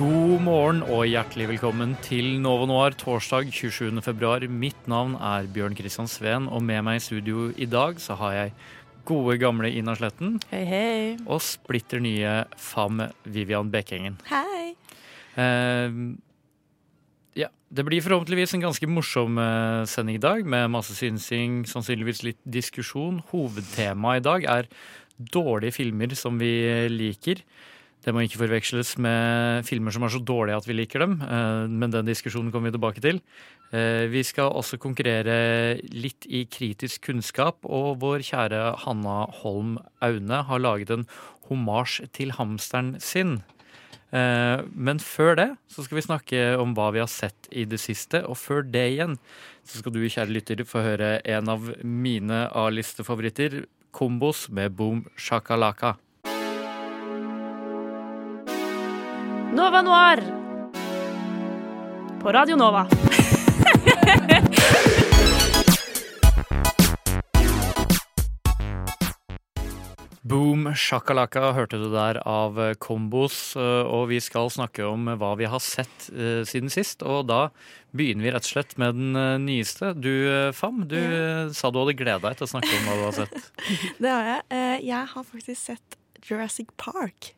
God morgen og hjertelig velkommen til Novo Noir torsdag 27. februar. Mitt navn er Bjørn Kristian Sveen, og med meg i studio i dag så har jeg gode gamle Ina Sletten Hei, hei. og splitter nye Fam Vivian Bekkengen. Hei. Eh, ja, det blir forhåpentligvis en ganske morsom eh, sending i dag, med masse synsing, sannsynligvis litt diskusjon. Hovedtemaet i dag er dårlige filmer som vi liker. Det må ikke forveksles med filmer som er så dårlige at vi liker dem, eh, men den diskusjonen kommer vi tilbake til. Eh, Vi skal også konkurrere litt i kritisk kunnskap, og vår kjære Hanna Holm Aune har laget en homasj til hamsteren sin. Eh, Men før det så skal vi snakke om hva vi har sett i det siste, og før det igjen så skal du, kjære lytter, få høre en av mine A-listefavoritter, Kombos med Boom Shakalaka. Nova Noir. På Radio Nova. Boom shakalaka hørte du der av Kombos, eh, og vi skal snakke om hva vi har sett eh, siden sist. Og da begynner vi rett og slett med den eh, nyeste. Du, Fam, du ja. sa du hadde gleda deg til å snakke om hva du har sett. Det har jeg. Eh, Jeg har faktisk sett Jurassic Park.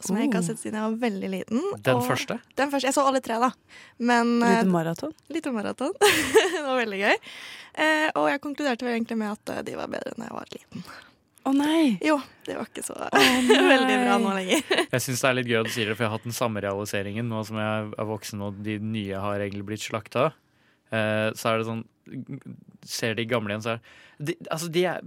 Som jeg ikke har sett siden jeg var veldig liten. Den og- første? Den første. Jeg så alle tre, da. Men eh, Lite maraton. Litt maraton. det var veldig gøy. Eh, og jeg konkluderte vel egentlig med at eh, de var bedre enn jeg var liten. Å nei! Jo, det var ikke så veldig bra nå lenger. Jeg syns det er litt gøy at du sier det, for jeg har hatt den samme realiseringen nå som jeg er voksen og de nye har egentlig blitt slakta. Eh, så er det sånn Ser de gamle igjen, så er de, Altså, de er,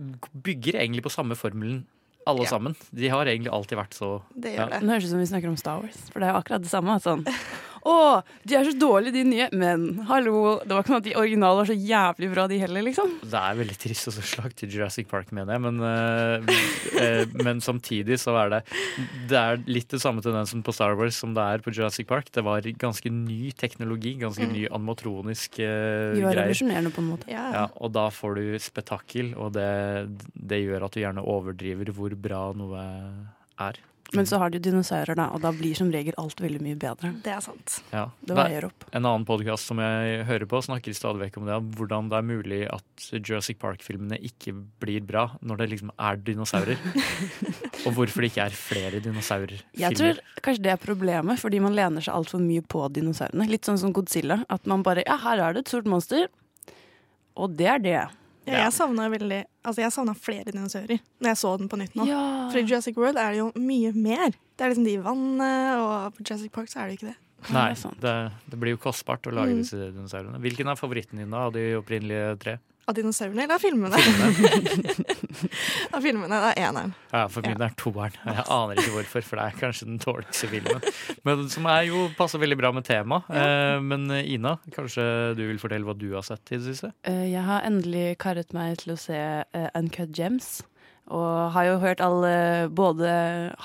bygger egentlig på samme formelen, alle Ja. sammen. De har egentlig alltid vært så Det Ja. gjør det. Nå høres det ut som vi snakker om Star Wars, for det er jo akkurat det samme. Sånn. Å, de er så dårlige, de nye. Men hallo, det var ikke sånn at de originale var så jævlig bra, de heller, liksom. Det er veldig trist å slakte Jurassic Park, mener jeg, men, eh, eh, men samtidig så er det Det er litt det samme tendensen på Star Wars som det er på Jurassic Park. Det var ganske ny teknologi, ganske ny animatronisk uh, var greier. revolusjonerende, på en måte. Ja, Ja, og da får du spetakkel, og det, det gjør at du gjerne overdriver hvor bra noe er. Men så har de dinosaurer, da, og da blir som regel alt veldig mye bedre. Det er sant. Ja. Det veier opp. En annen podkast som jeg hører på, snakker stadig vekk om det. Hvordan det er mulig at Jurassic Park-filmene ikke blir bra når det liksom er dinosaurer. og hvorfor det ikke er flere dinosaurfilmer. Jeg tror kanskje det er problemet, fordi man lener seg altfor mye på dinosaurene. Litt sånn som Godzilla. At man bare Ja, her er det et stort monster, og det er det. Ja, jeg savna veldig Altså, jeg savna flere dinosaurer når jeg så den på nytt nå. Ja. For i Jurassic World er det jo mye mer. Det er liksom de i vannet, og på Jurassic Park så er det ikke det. Nei, det det, det blir jo kostbart å lage Mm. disse dinosaurene. Hvilken er favoritten din da, av de opprinnelige tre? Av dinosaurene eller av filmene? av filmene. Det er eneren. Ja, for min er toeren. Jeg aner ikke hvorfor, for det er kanskje den dårligste filmen. Men som er jo passer veldig bra med temaet. Eh, men eh, Ina, kanskje du vil fortelle hva du har sett i det siste? Eh, Jeg har endelig karret meg til å se Uncut Gems. Og har jo hørt all eh, både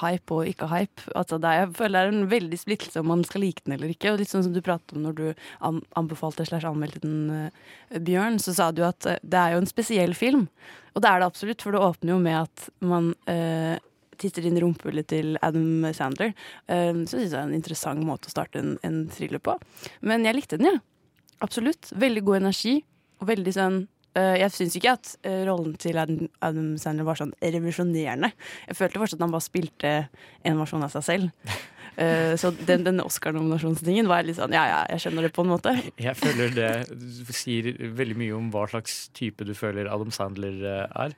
hype og ikke hype. Altså jeg føler det er en veldig splittelse om man skal like den eller ikke. Og litt sånn som du pratet om når du an anbefalte slash anmeldte den, eh, Bjørn, så sa du at eh, det er jo en spesiell film. Og det er det absolutt, for det åpner jo med at man eh, titter inn i rumpehullet til Adam Sandler. Eh, så syns jeg det er en interessant måte å starte en, en thriller på. Men jeg likte den, jeg. Ja. Absolutt. Veldig god energi. Og veldig sånn Jeg syns ikke at eh, rollen til Adam, Sandler var sånn revolusjonerende. Jeg følte fortsatt at han bare spilte en versjon av seg selv. Eh, så den, den Oscar-nominasjonstingen var litt sånn Ja, ja, jeg skjønner det på en måte. Jeg føler det sier veldig mye om hva slags type du føler Adam Sandler eh, er.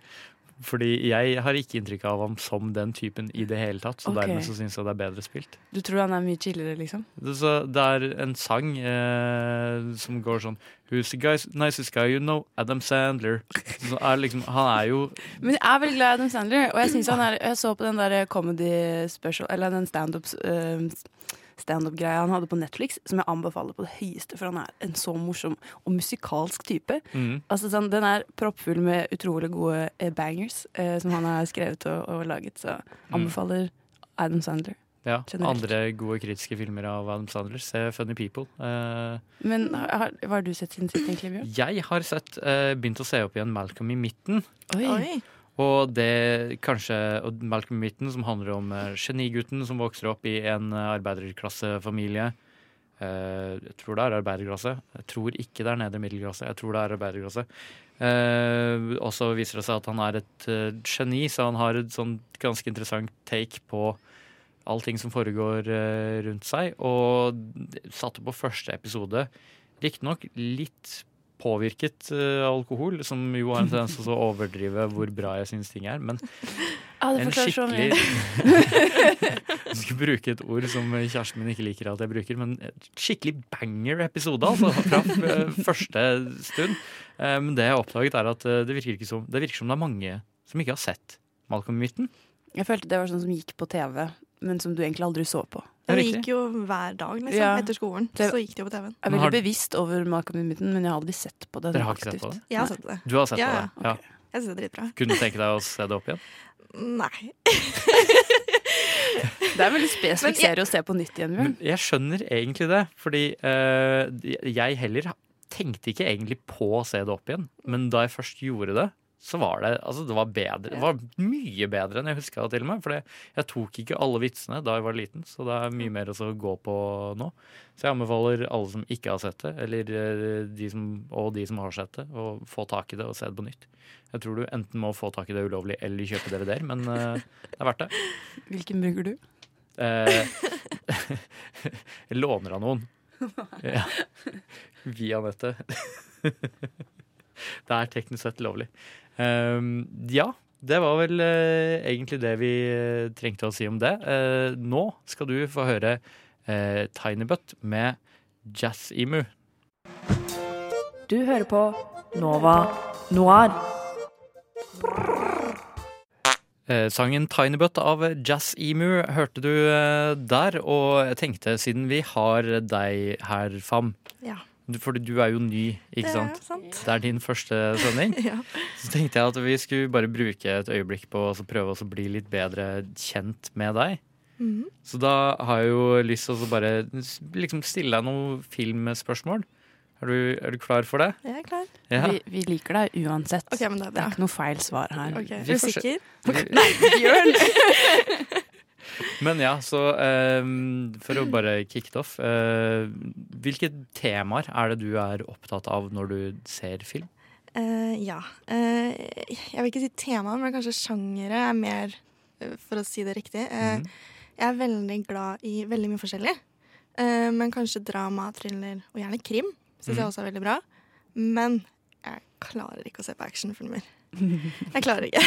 Fordi jeg har ikke inntrykk av ham som den typen i det hele tatt, så okay. dermed så syns jeg det er bedre spilt. Du tror han er mye chillere, liksom? Det, så det er en sang eh, som går sånn Who's the guys, nicest guy you know? Adam Sandler. Så er liksom, han er jo Men jeg er veldig glad i Adam Sandler, og jeg, synes han er, jeg så på den der comedy special, eller den standup uh, Standup-greia han hadde på Netflix, som jeg anbefaler på det høyeste, for han er en så morsom og musikalsk type. mm, Altså sånn, Den er proppfull med utrolig gode eh, bangers eh, som han har skrevet og, og laget, så anbefaler Adam Sandler. ja, Generelt. andre gode kritiske filmer av Adam Sandler. Se Funny People. Eh, Men har, hva har du sett siden sist, egentlig, Bjørn? jeg har sett, eh, begynt å se opp igjen Malcolm i midten. Oi. Og det kanskje og Malcolm Mitten, som handler om eh, genigutten som vokser opp i en eh, arbeiderklassefamilie. Eh, jeg tror det er arbeiderklasse. Jeg tror ikke det er nedre middelklasse. Jeg tror det er arbeiderklasse. Og så viser det seg at han er et geni, så han har et sånn ganske interessant take på allting som foregår rundt seg. Og satte på første episode, riktignok litt påvirket eh, av alkohol, som jo har en tendens til å overdrive hvor bra jeg syns ting er. Men Ja, det en skikkelig. Jeg skulle bruke et ord som kjæresten min ikke liker at jeg bruker, men skikkelig banger-episode, altså, fra eh, første stund. Eh, Men det jeg har oppdaget, er at eh, det virker, ikke som, det virker som det er mange som ikke har sett Malcolm i midten. Jeg følte det var sånn som gikk på TV, men som du egentlig aldri så på. Ja, Det gikk jo hver dag, liksom. Ja. Etter skolen. Så gikk det jo på TV-en. Jeg er veldig har- bevisst over Malcolm in Midden, men jeg har aldri sett på det. Dere har ikke sett på det? Jeg har sett det. Du har sett Ja, på det? Ja. Jeg synes det er dritbra. Kunne du tenke deg å se det opp igjen? Nei. Det er veldig spesifikk serie å se på nytt igjen, Bjørn. Men jeg skjønner egentlig det, fordi uh, jeg heller tenkte ikke egentlig på å se det opp igjen. Men da jeg først gjorde det, så var det altså det var bedre. Det var mye bedre enn jeg huska til og med. For jeg tok ikke alle vitsene da jeg var liten, så det er mye mer å gå på nå. Så jeg anbefaler alle som ikke har sett det, eller eh, de som, og de som har sett det, å få tak i det og se det på nytt. Jeg tror du enten må få tak i det ulovlig eller kjøpe DVD-er, men eh, det er verdt det. Hvilken bruker du? Eh, jeg låner av noen. Ja. Via nettet. det er teknisk sett lovlig. Um, ja, det var vel eh, egentlig det vi eh, trengte å si om det. Eh, nå skal du få høre uh, Tiny Butt med Jazz Emu. Du hører på Nova Noir. Eh, sangen Tiny Butt av Jazz Emu hørte du eh, der, og jeg tenkte siden vi har deg her, Fam Ja. Fordi du er jo ny, ikke sant? Det er sant? Det er din første sending. Ja. Så tenkte jeg at vi skulle bare bruke et øyeblikk på å så prøve å bli litt bedre kjent med deg. Mhm. Så da har jeg jo lyst til å bare liksom stille deg noen filmspørsmål. Er du, er du klar for det? Jeg er klar. Ja. Vi, vi liker deg uansett. Okay, men det er Det er ikke noe feil svar her. Okay. Vi Er du sikker? Nei, Bjørn! Men ja, så eh, for å bare kicke det off. eh, hvilke temaer er det du er opptatt av når du ser film? Uh, ja. Uh, jeg vil ikke si tema, men kanskje sjangere er mer, for å si det riktig. Mm. Jeg er veldig glad i veldig mye forskjellig. Men kanskje drama, thriller og gjerne krim syns jeg Mhm. også er veldig bra. Men jeg klarer ikke å se på actionfilmer. Jeg klarer ikke.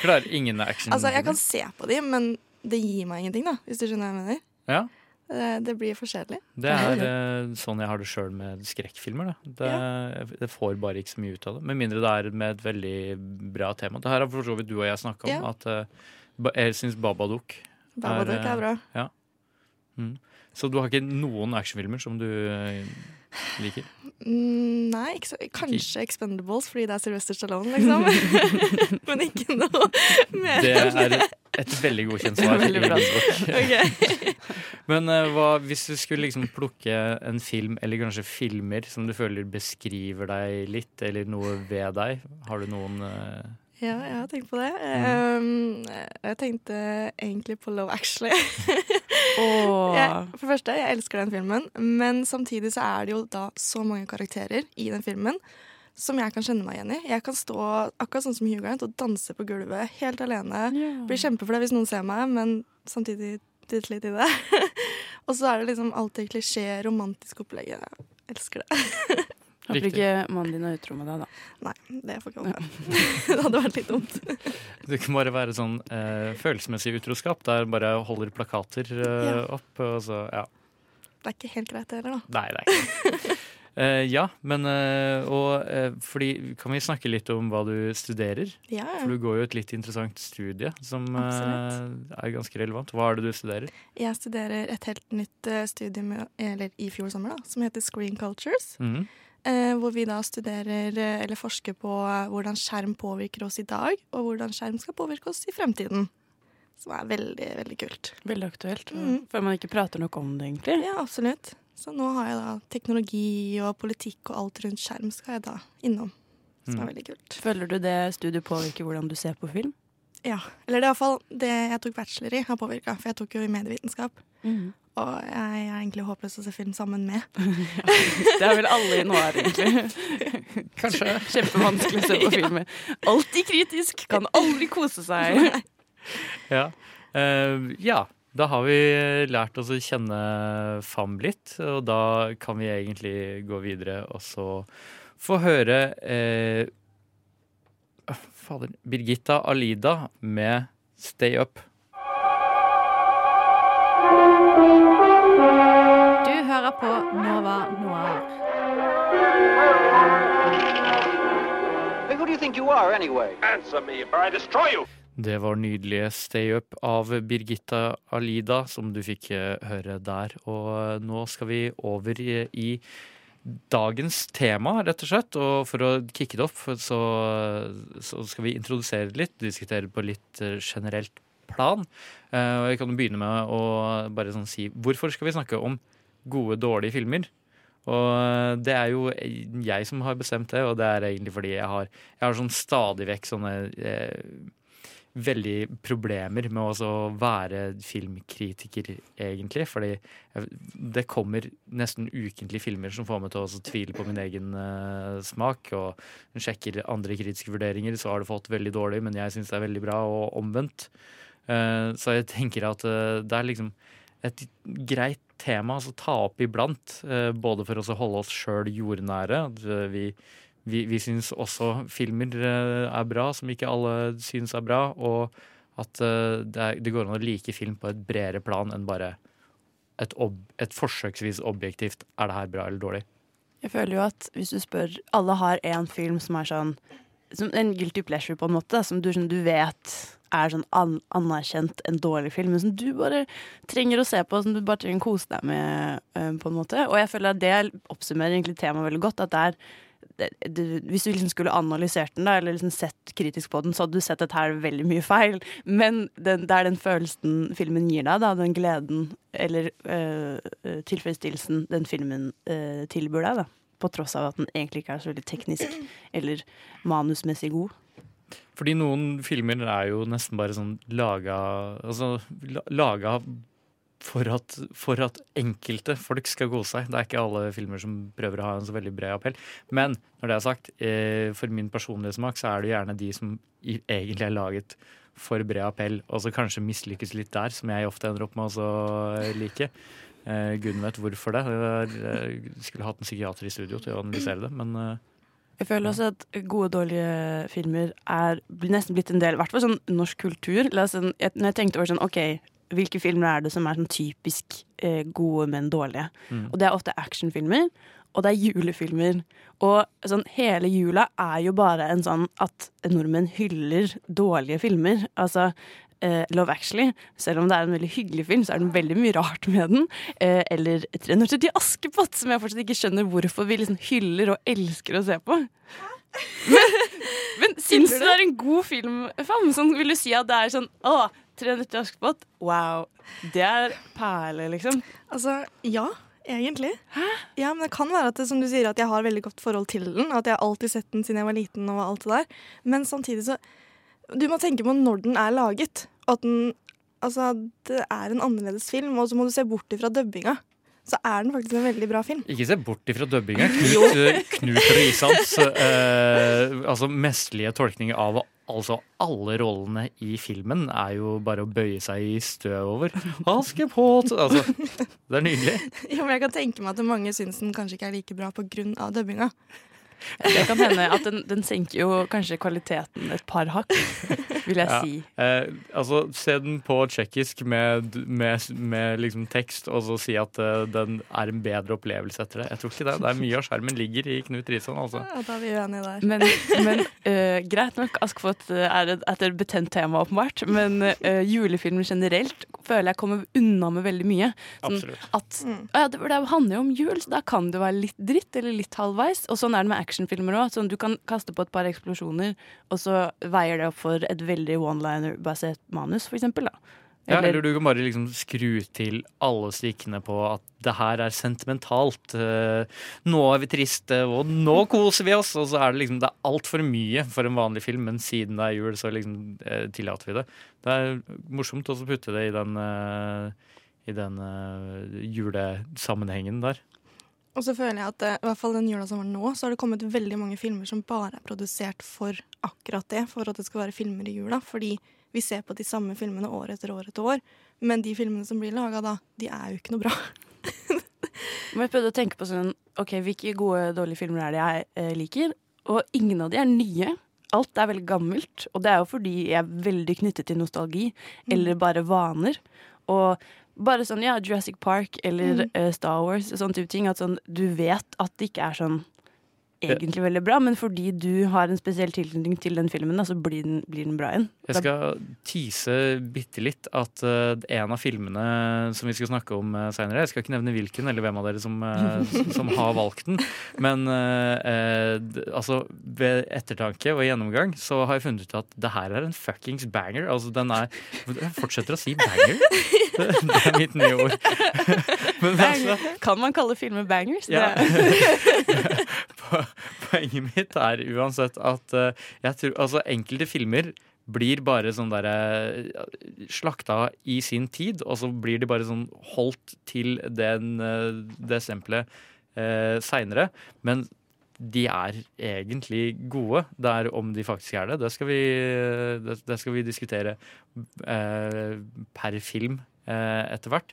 Klarer ingen actionfilmer? Altså, jeg kan se på dem, men det gir meg ingenting, da, hvis du skjønner hva jeg mener. Ja, Det, det blir for kjedelig. det er eh, sånn jeg har det sjøl med skrekkfilmer. Det, Jeg får bare ikke så mye ut av det. Med mindre det er med et veldig bra tema. Det her har for så vidt du og jeg snakka om. Ja. At uh, jeg syns Babadook Babadook Er, er bra. mm. Så du har ikke noen actionfilmer som du eh, liker? Mm, nei, ikke så, kanskje Expendables fordi det er Sylvester Stallone, liksom. Men ikke noe mer. Det er et veldig godkjent svar. Veldig bra. i min bok. Ok. Men uh, hva, hvis du skulle liksom plukke en film, eller kanskje filmer, som du føler beskriver deg litt, eller noe ved deg, har du noen uh... Ja, jeg har tenkt på det. Mm. Um, jeg tenkte egentlig på Love Actually. oh. Jeg, for det første, jeg elsker den filmen, men samtidig så er det jo da så mange karakterer i den filmen som jeg kan kjenne meg igjen i. Jeg kan stå akkurat sånn som Hugh Grant og danse på gulvet helt alene. Blir kjempeflau hvis noen ser meg, men samtidig dytte litt i det. og så er det liksom alltid klisjé, romantisk opplegg. Jeg elsker det. Håper ikke mannen din er utro med deg, da. Nei, det får ikke håpe. det hadde vært litt dumt. Det kan bare være sånn eh, følelsesmessig utroskap, der bare holder plakater eh, Ja. opp. Og så, ja. Det er ikke helt greit det heller, da. Nei, det er ikke Eh, Ja, men uh, og uh, fordi Kan vi snakke litt om hva du studerer? Ja, For du går jo et litt interessant studie som er ganske relevant. Hva er det du studerer? Jeg studerer et helt nytt studie studium i- eller i fjor sommer da, som heter Screen Cultures. Mhm. Eh, hvor vi da studerer eller forsker på hvordan skjerm påvirker oss i dag, og hvordan skjerm skal påvirke oss i fremtiden. Som er veldig, veldig kult. Veldig aktuelt. Mhm. Før man ikke prater nok om det, egentlig. Ja, absolutt. Så nå har jeg da teknologi og politikk og alt rundt skjerm skal jeg da innom. Som Mm. er veldig kult. Føler du det studiet påvirker hvordan du ser på film? Ja, Eller det er iallfall det jeg tok bachelor i, har påvirka. For jeg tok jo i medievitenskap. Mm. Og jeg er egentlig håpløs å se film sammen med. Det er vel alle i noir, egentlig. Kanskje. Kjempevanskelig å se på film med. Alltid kritisk, kan aldri kose seg. Ja. Uh, ja. Da har vi lært oss å kjenne FAM litt, og da kan vi egentlig gå videre og så få høre eh, ah, Fader. Birgitta Alida med 'Stay Up'. Du hører på Nova Noir. Hey, who do you think you are, anyway? Answer me, or I destroy you! Det var nydelige 'Stay Up' av Birgitta Alida, som du fikk eh, høre der. Og nå skal vi over i, dagens tema, rett og slett. Og for å kicke det opp, så, så skal vi introdusere det litt, diskutere på litt eh, generelt plan. Eh, Og jeg kan begynne med å bare sånn si hvorfor skal vi snakke om gode, dårlige filmer? Og eh, det er jo jeg som har bestemt det, og det er egentlig fordi jeg har, jeg har sånn stadig vekk sånne eh, veldig problemer med å være filmkritiker, egentlig. Fordi det kommer nesten ukentlig filmer som får meg til å tvile på min egen uh, smak. Og sjekker andre kritiske vurderinger, så har det fått veldig dårlig, men jeg syns det er veldig bra, og omvendt. Uh, så jeg tenker at uh, det er liksom et greit tema å ta opp iblant. både for å holde oss sjøl jordnære. At vi, vi, vi syns også filmer eh, er bra, som ikke alle syns er bra. Og at eh, det, er, det går an å like film på et bredere plan enn bare et, ob, et forsøksvis objektivt er det her bra eller dårlig. Jeg føler jo at hvis du spør Alle har en film som er sånn som En guilty pleasure, på en måte. Som du, som du vet er sånn an, anerkjent en dårlig film, men som du bare trenger å se på, som du bare trenger å kose deg med, eh, på en måte. Og jeg føler at det oppsummerer egentlig temaet veldig godt. At det er det, det, hvis du liksom skulle analysert den, da, eller liksom sett kritisk på den, så hadde du sett dette her er veldig mye feil. Men den, det er den følelsen filmen gir deg, da, den gleden eller øh, øh, tilfredsstillelsen den filmen øh, tilbyr deg. da. På tross av at den egentlig ikke er så veldig teknisk eller manusmessig god. Fordi noen filmer er jo nesten bare sånn laga Altså laga for at, for at enkelte folk skal kose seg. Det er ikke alle filmer som prøver å ha en så veldig bred appell. Men når det er sagt, eh, for min personlige smak så er det gjerne de som i, egentlig er laget for bred appell, og så kanskje mislykkes litt der, som jeg ofte ender opp med å like. Eh, Gud vet hvorfor det. Jeg skulle hatt en psykiater i studio til å analysere det, men eh, Jeg føler også at gode, og dårlige filmer er nesten blitt en del, i hvert fall sånn norsk kultur. Sånn, jeg, når jeg tenkte over sånn, ok, hvilke filmer er det som er sånn typisk eh, gode, men dårlige? Mm. Og det er ofte actionfilmer, og det er julefilmer. Og sånn, hele jula er jo bare en sånn at nordmenn hyller dårlige filmer. Altså, eh, Love Actually, selv om det er en veldig hyggelig film, så er det veldig mye rart med den. Eh, eller 370 Askepott, som jeg fortsatt ikke skjønner hvorfor vi liksom hyller og elsker å se på. Men, men syns du det er en god film, Fam? Sånn, vil du si at det er sånn Å, 390 Askepott, wow. Det er perle, liksom. Altså, ja. Egentlig. Ja, men Det kan være at det, som du sier, at jeg har veldig godt forhold til den. At jeg har alltid sett den siden jeg var liten. og alt det der. Men samtidig så Du må tenke på når den er laget. Og at den Altså, det er en annerledes film, og så må du se bort ifra dubbinga. Så er den faktisk en veldig bra film. Ikke se bort ifra dubbinga. Knut, Knut Rysans eh, altså mesterlige tolkning av Altså, alle rollene i filmen er jo bare å bøye seg i støv over. Askepott! Altså, det er nydelig. Jo, men jeg kan tenke meg at mange syns den kanskje ikke er like bra pga. dubbinga. Det kan hende at den, den senker jo kanskje kvaliteten et par hakk, vil jeg Ja. si. Eh, altså, se den på tsjekkisk med, med, med liksom tekst, og så si at uh, den er en bedre opplevelse etter det. Jeg tror ikke det. Det er Mye av skjermen ligger i Knut Risan, altså. Ja, da er vi uenige der. Men, men uh, greit nok, Askepott er et, et betent tema, åpenbart. Men uh, julefilm generelt føler jeg kommer unna med veldig mye. Sånn Absolutt. at ja, det, det handler jo om jul, så da kan det være litt dritt eller litt halvveis. Og sånn er det med actionfilmer òg. Sånn, du kan kaste på et par eksplosjoner, og så veier det opp for et veldig one-liner-basert manus, for eksempel. Da. Ja, eller du kan bare liksom skru til alle stikkene på at det her er sentimentalt. eh, nå er vi triste, og nå koser vi oss! Og så er det liksom Det er altfor mye for en vanlig film, men siden det er jul, så liksom eh, tillater vi det. Det er morsomt også å putte det i den, eh, i den eh, julesammenhengen der. Og så føler jeg at eh, i hvert fall den jula som var nå, så har det kommet veldig mange filmer som bare er produsert for akkurat det, for at det skal være filmer i jula. Fordi vi ser på de samme filmene år etter år etter år. Men de filmene som blir laga da, de er jo ikke noe bra. Men jeg prøvde å tenke på sånn Ok, hvilke gode, dårlige filmer er det jeg eh, liker? Og ingen av de er nye. Alt er veldig gammelt. Og det er jo fordi jeg er veldig knyttet til nostalgi, eller bare vaner. Og bare sånn, ja, Jurassic Park eller eh, Star Wars, sånn type ting. At sånn, du vet at det ikke er sånn egentlig veldig bra, men fordi du har en spesiell tilknytning til den filmen, da, så blir den, blir den bra igjen. Jeg skal tease bitte litt at uh, en av filmene som vi skal snakke om uh, seinere Jeg skal ikke nevne hvilken eller hvem av dere som, uh, som har valgt den. Men uh, eh, d- altså, ved ettertanke og gjennomgang så har jeg funnet ut at det her er en fuckings banger. Altså, den er Jeg fortsetter å si banger. Det, det er mitt nye ord. Men altså, Kan man kalle filmer bangers? ja. Poenget mitt er uansett at eh, jeg tror Altså, enkelte filmer blir bare sånn derre Slakta i sin tid, og så blir de bare sånn holdt til den, eh, det stempelet eh, seinere. Men de er egentlig gode. Det er om de faktisk er det. Det skal vi, det, det skal vi diskutere eh, per film eh, etter hvert.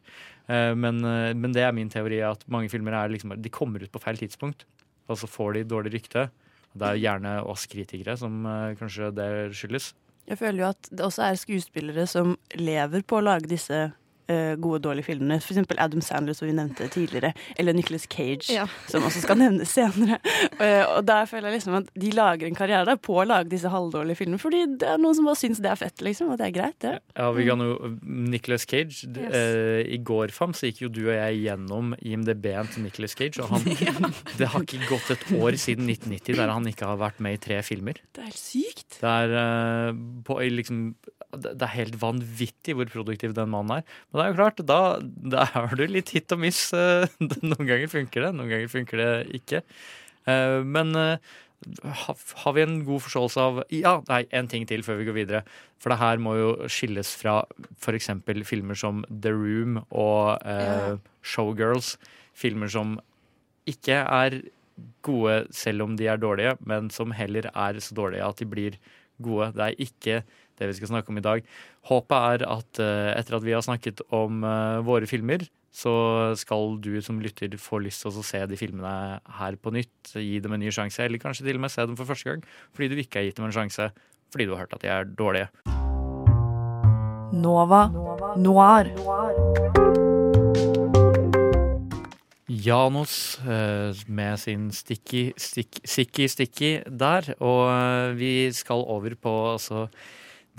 Eh, men, eh, men det er min teori at mange filmer er liksom, de kommer ut på feil tidspunkt, og så får de dårlig rykte. Det er gjerne oss kritikere som eh, kanskje det skyldes. Jeg føler jo at det også er skuespillere som lever på å lage disse eh, og dårlige filmene. Eksempel Adam Sandler, som vi nevnte tidligere. Eller Nicholas Cage, Ja. som også skal nevnes senere. Eh, og der føler jeg liksom at de lager en karriere der på å lage disse halvdårlige filmene. Fordi det er noen som bare syns det er fett, liksom. Og det er greit, det. Ja, vi kan jo Nicholas Cage. Yes. eh, I går fam, så gikk jo du og jeg gjennom IMDb-en til Nicholas Cage. Og han, det har ikke gått et år siden 1990 der han ikke har vært med i tre filmer. Det er helt sykt. Det er, på, liksom, det det er helt vanvittig hvor produktiv den mannen er. Men det er jo klart, da, da er du litt hit og miss. eh, Noen ganger funker det, noen ganger funker det ikke. Eh, Men eh, har vi en god forståelse av Ja, nei, en ting til før vi går videre. For det her må jo skilles fra f.eks. filmer som The Room og eh, Showgirls. Filmer som ikke er gode selv om de er dårlige, men som heller er så dårlige at de blir gode. Det er ikke det vi skal snakke om i dag. Håpet er at eh, etter at vi har snakket om eh, våre filmer, så skal du som lytter få lyst til å se de filmene her på nytt. Gi dem en ny sjanse, eller kanskje til og med se dem for første gang fordi du ikke har gitt dem en sjanse fordi du har hørt at de er dårlige. Nova Noir. Janos eh, med sin sticky, stick, sticky sticky der. Og vi skal over på altså,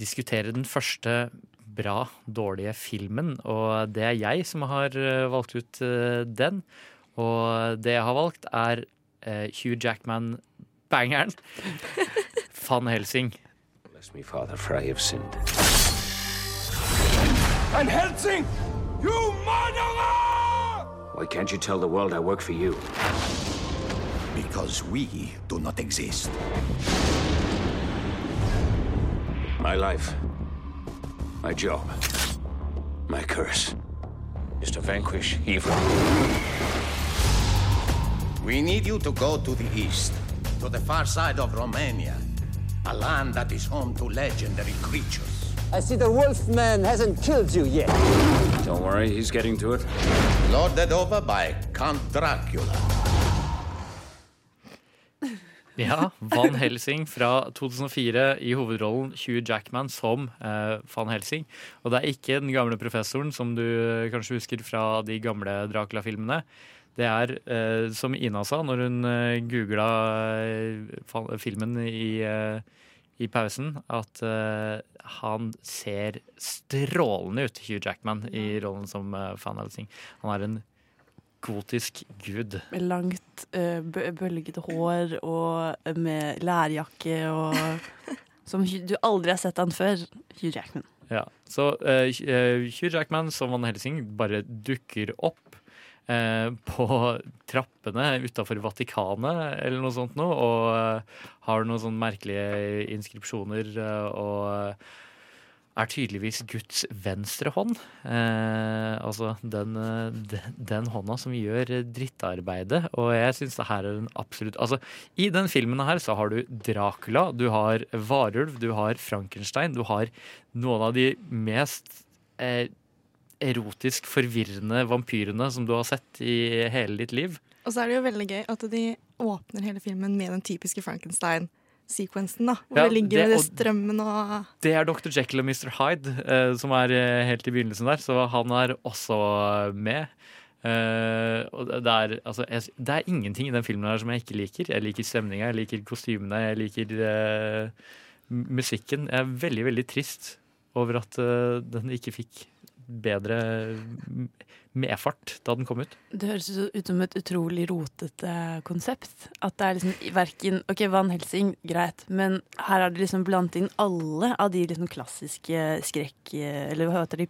diskutere den første bra, dårlige filmen. Og det er jeg som har eh, valgt ut eh, den. Og det jeg har valgt, er eh, Hugh Jackman-bangeren Van Helsing. Bless me, Father, for I have sinned. Van Helsing! You murderer! Why can't you tell the world I work for you? Because we do not exist. My life, my job, my curse is to vanquish evil. We need you to go to the east, to the far side of Romania. A land that is home to legendary creatures. I see the Wolfman hasn't killed you yet. Don't worry, he's getting to it. Lorded over by Count Dracula. Ja, Van Helsing fra 2004 i hovedrollen Hugh Jackman som eh, Van Helsing. Og det er ikke den gamle professoren som du eh, kanskje husker fra de gamle Dracula-filmene. Det er, eh, som Ina sa når hun eh, googla eh, filmen i, eh, i pausen, at eh, han ser strålende ut, Hugh Jackman, i rollen som Van Helsing. Han er en gotisk gud. Med langt, eh, bølgete hår og med lærjakke og Som du aldri har sett han før. Hugh Jackman. Ja, så eh, eh, Hugh Jackman som Van Helsing bare dukker opp eh, på trappene utafor Vatikanet eller noe sånt noe, og eh, har noen sånne merkelige inskripsjoner eh, og er tydeligvis Guds venstre hånd. Eh, altså den, eh, den, den hånda som gjør drittarbeidet. Og jeg syns det her er en absolutt Altså, i den filmen her så har du Dracula, du har Varulv, du har Frankenstein, du har noen av de mest eh, erotisk forvirrende vampyrene som du har sett i hele ditt liv. Og så er det jo veldig gøy at de åpner hele filmen med den typiske Frankenstein-sekvensen. da Hvor Ja, det ligger det- og- strømmen og Det er Dr. Jekyll og Mr. Hyde eh, som er eh, helt i begynnelsen der, så han er også med. Eh, og det er, altså, jeg, det er ingenting i den filmen her som jeg ikke liker. Jeg liker stemninga, jeg liker kostymene, jeg liker eh, musikken. Jeg er veldig, veldig trist over at eh, den ikke fikk bedre m- medfart da den kom ut. Det høres ut som et utrolig rotete konsept. At det er liksom verken Ok, Van Helsing, greit, men her har de liksom blandet inn alle av de liksom klassiske skrekk... Eller hva heter de?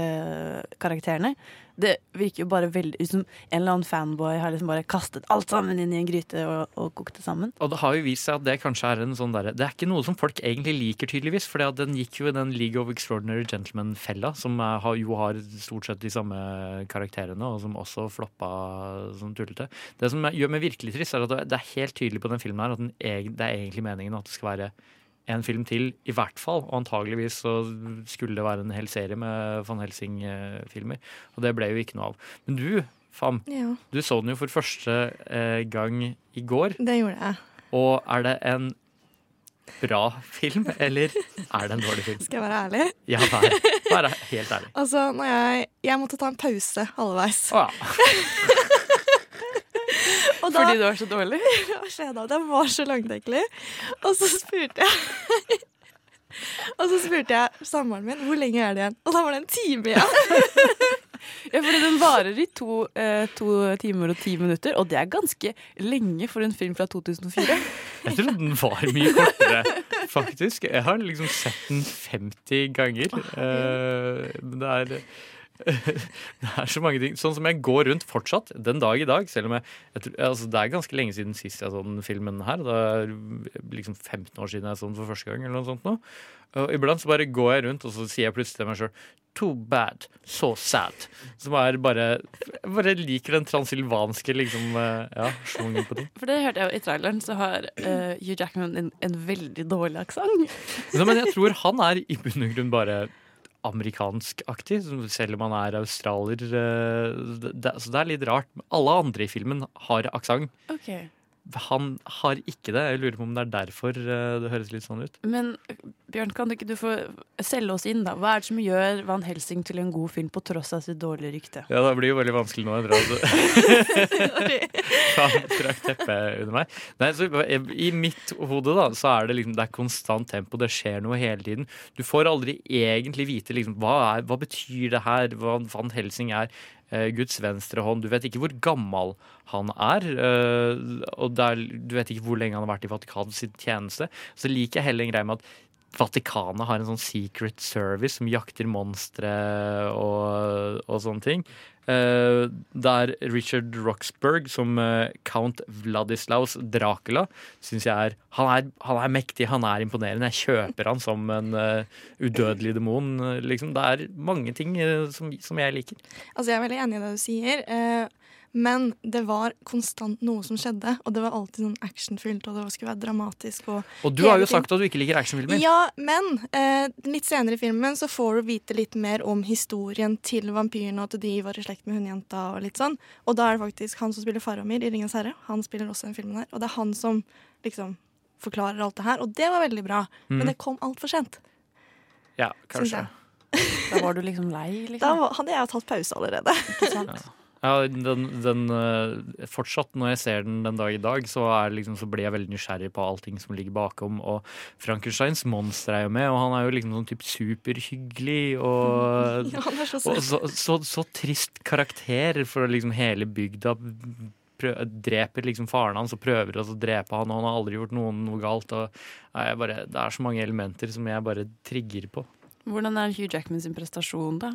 Pennyworth-karakterene. det virker jo bare veldig ut som en eller annen fanboy har liksom bare kastet alt sammen inn i en gryte og, og kokt det sammen. Og det har jo vist seg at det kanskje er en sånn derre Det er ikke noe som folk egentlig liker, tydeligvis. For den gikk jo i den League of Extraordinary Gentlemen-fella, som er, jo har stort sett de samme karakterene, og som også floppa som tullete. Det som gjør meg virkelig trist, er at det er helt tydelig på den filmen her at den, det er egentlig meningen at det skal være en film til, i hvert fall. Og antageligvis så skulle det være en hel serie med Van Helsing-filmer. Og det ble jo ikke noe av. Men du, Fam, Ja. du så den jo for første eh, gang i går. Det gjorde jeg. Og er det en bra film, eller er det en dårlig film? Skal jeg være ærlig? Ja, vær, vær helt ærlig. Altså, når jeg, jeg måtte ta en pause halvveis. Å, ja. Og Fordi du var så dårlig? Ja? Den var så langtekkelig. Og så spurte jeg Og så spurte jeg samboeren min hvor lenge er det igjen. Og da var det en time igjen. Ja, fordi den varer i to, eh, to timer og ti minutter, og det er ganske lenge for en film fra 2004. Jeg trodde den var mye kortere, faktisk. Jeg har liksom sett den 50 ganger. Eh, Men det er det er så mange ting. Sånn som jeg går rundt fortsatt, den dag i dag. Selv om jeg, jeg tror, altså Det er ganske lenge siden sist jeg så den filmen her. Det er liksom 15 år siden jeg så den for første gang. eller noe sånt nå. Og iblant så bare går jeg rundt og så sier jeg plutselig til meg sjøl Too bad, so sad. Som er bare Jeg bare liker den transilvanske liksom eh, Ja, schwungen på ting. For det hørte jeg jo i traileren, så har uh, Hugh Jackman en, en veldig dårlig aksent. Men jeg tror han er i bunn og grunn bare amerikanskaktig, selv om han er australier. eh, det- Så det er litt rart. Alle andre i filmen har aksent. Okay. Han har ikke det. Jeg lurer på om det er derfor eh, det høres litt sånn ut. Men Bjørn, kan ikke du få selge oss inn, da? Hva er det som gjør Van Helsing til en god film på tross av sitt dårlige rykte? Ja, det blir jo veldig vanskelig nå etter at Han trakk teppet under meg. Nei, så I mitt hode da, så er det liksom Det er konstant tempo, det skjer noe hele tiden. Du får aldri egentlig vite liksom, hva, er, hva betyr det her, hva Van Helsing er. eh, Guds venstre hånd. Du vet ikke hvor gammel han er. eh, og det er, du vet ikke hvor lenge han har vært i Vatikanets tjeneste. Så liker jeg heller en greie med at Vatikanet har en sånn secret service som jakter monstre og, og sånne ting. Eh, der Richard Roxburgh som eh, count Vladislaus Dracula syns jeg er han, er han er mektig, han er imponerende. Jeg kjøper han som en eh, udødelig demon. eh, Liksom. Det er mange ting eh, som, som jeg liker. Altså, jeg er veldig enig i det du sier. Men det var konstant noe som skjedde, og det var alltid sånn actionfylt, og det skulle være dramatisk. Og, Og du har jo sagt at du ikke liker actionfilmer. Ja, men eh, litt senere i filmen så får du vite litt mer om historien til vampyrene, og at de var i slekt med hundejenta og litt sånn. Og da er det faktisk han som spiller Faramir i Ringens herre. Han spiller også den filmen her. Og det er han som liksom forklarer alt det her. Og det var veldig bra, Mm. men det kom altfor sent. Ja, kanskje. Da var du liksom lei, liksom. Da hadde jeg jo tatt pause allerede. Ikke sant? Ja, den, den, øh, fortsatt når jeg ser den den dag i dag, så, liksom, så blir jeg veldig nysgjerrig på allting som ligger bakom. Og Frankensteins monster er jo med, og han er jo liksom sånn typ superhyggelig. Og, Ja, så og så, så, så trist karakter for liksom hele bygda prø dreper liksom faren hans og prøver å drepe han, og han har aldri gjort noen noe galt. Og, bare, det er så mange elementer som jeg bare trigger på. Hvordan er Hugh Jackman sin prestasjon, da?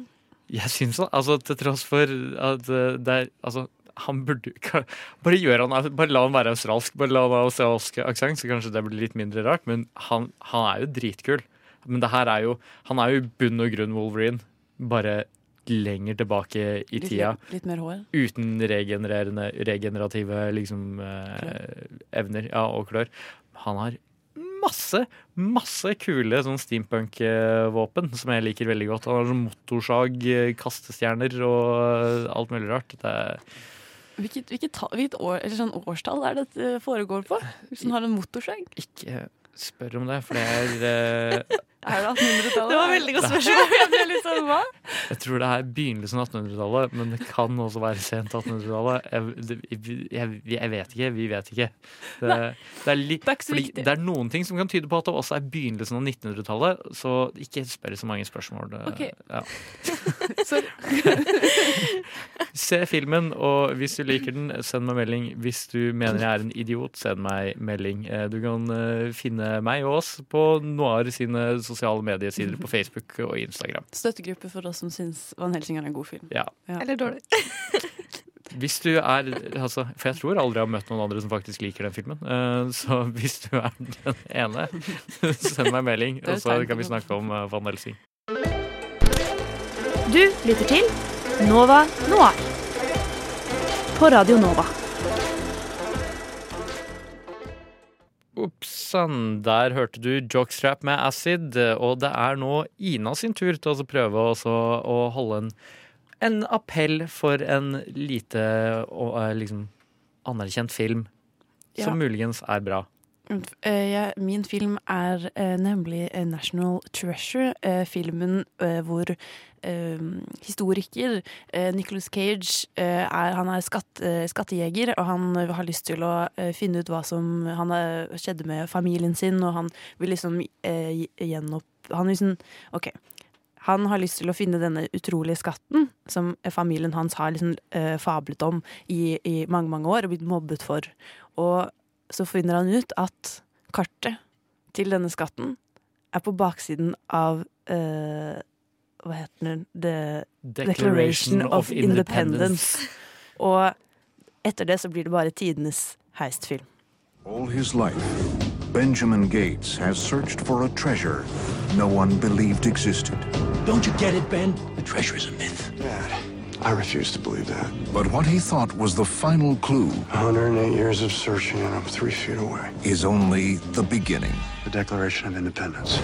Jeg syns han, altså til tross for at eh, det er Altså, han burde ikke Bare gjør han Bare la han være australsk, bare la han ha australsk aksent, så kanskje det blir litt mindre rart. Men han, han er jo dritkul. Men det her er jo Han er jo i bunn og grunn Wolverine, bare lenger tilbake i Litt, tida. litt mer hår? Uten regenererende, regenerative liksom eh, evner ja, og klør. Han har masse, masse kule sånn steampunk-våpen som jeg liker veldig godt. Han har sånn motorsag, eh, kastestjerner og eh, alt mulig rart. Det er Hvilket, hvilket, hvilket år, eller sånn årstall er det det foregår på? Hvis den har en motorsag? ikke spør om det, for det er eh, Er det 1800-tallet? Det var veldig godt spørsmål. Jeg ble litt sånn, hva? Jeg tror det er begynnelsen av 1800-tallet, men det kan også være sent 1800-tallet. Jeg, jeg, jeg vet ikke. Vi vet ikke. Det, det, er litt, Det er ikke så fordi viktig. det er noen ting som kan tyde på at det også er begynnelsen av 1900-tallet, så ikke spør så mange spørsmål. Det- Ok. Ja. Se filmen, og hvis du liker den, send meg melding. Hvis du mener jeg er en idiot, send meg melding. Eh, Du kan eh, finne meg og oss på Noir sine sosiale mediesider på Facebook og Instagram. Støttegruppe for oss som syns Van Helsing er en god film. Ja. Ja. Eller dårlig. Hvis du er altså, For jeg tror aldri jeg har møtt noen andre som faktisk liker den filmen. Eh, Så hvis du er den ene, send meg en melding, og så kan vi snakke om eh, Van Helsing. Du lytter til Nova Noir på Radio Nova. Oppsann, der hørte du Jockstrap med Acid, og det er nå Ina sin tur til å prøve å holde en, en appell for en lite og, eh, liksom, anerkjent film Ja. som muligens er bra. Eh, min film er eh, nemlig eh, National Treasure. filmen hvor historiker Nicholas Cage er, han er skatt, skattejeger, og han har lyst til å finne ut hva som han, eh, skjedde med familien sin, og han vil liksom gjenopp... Han liksom OK. Han har lyst til å finne denne utrolige skatten som familien hans har liksom, eh, fablet om i, i mange, mange år og blitt mobbet for. Og så finner han ut at kartet til denne skatten er på baksiden av uh, Hva heter den? The Declaration of Independence. Og etter det så blir det bare tidenes heistfilm. All his life, Benjamin Gates has searched for a treasure no one believed existed. Don't you get it, Ben? The treasure is a myth. Dad, I refuse to believe that. But what he thought was the final clue 108 years of searching, and I'm three feet away. is only the beginning. The Declaration of Independence.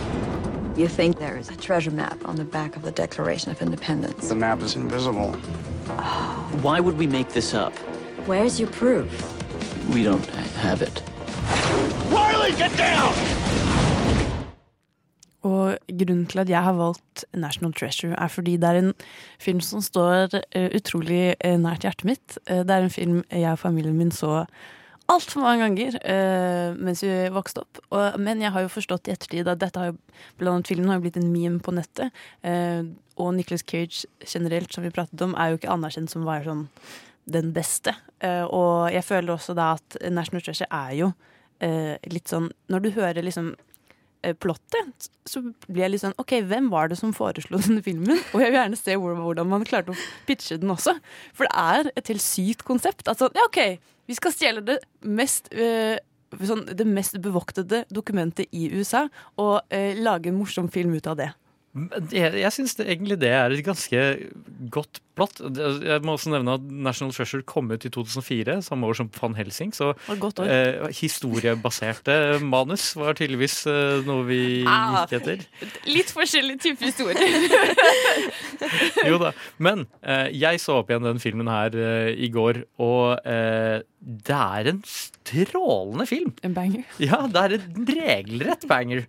You think there is a treasure map on the back of the Declaration of Independence? The map is invisible. Oh. Why would we make this up? Where's your proof? We don't have it. Riley, get down! Og grunnen til at jeg har valgt National Treasure, er fordi det er en film som står eh, utrolig eh, nært hjertet mitt. Eh, det er en film jeg og familien min så altfor mange ganger mens vi vokste opp. Men jeg har jo forstått i ettertid at dette har jo, blant annet filmen har blitt en meme på nettet. Og Nicholas Cage generelt, som vi pratet om, er jo ikke anerkjent som være sånn den beste. Og jeg føler også da at National Treasure er jo litt sånn Når du hører liksom plottet, så blir jeg litt sånn OK, hvem var det som foreslo denne filmen? Og jeg vil gjerne se hvordan man klarte å pitche den også. For det er et helt sykt konsept. Altså, ja, OK, vi skal stjele det mest øh, sånn, det mest bevoktede dokumentet i USA og øh, lage en morsom film ut av det. Jeg, jeg syns egentlig det er et ganske godt plott. Jeg må også nevne at National Treasure kom ut i 2004, samme år som Van Helsing. Så eh, historiebaserte manus var tydeligvis eh, noe vi Ah. gikk etter. Litt forskjellig type historier. Jo da. Men eh, jeg så opp igjen den filmen her eh, i går, og eh, det er en strålende film. En banger. Ja, det er en regelrett banger.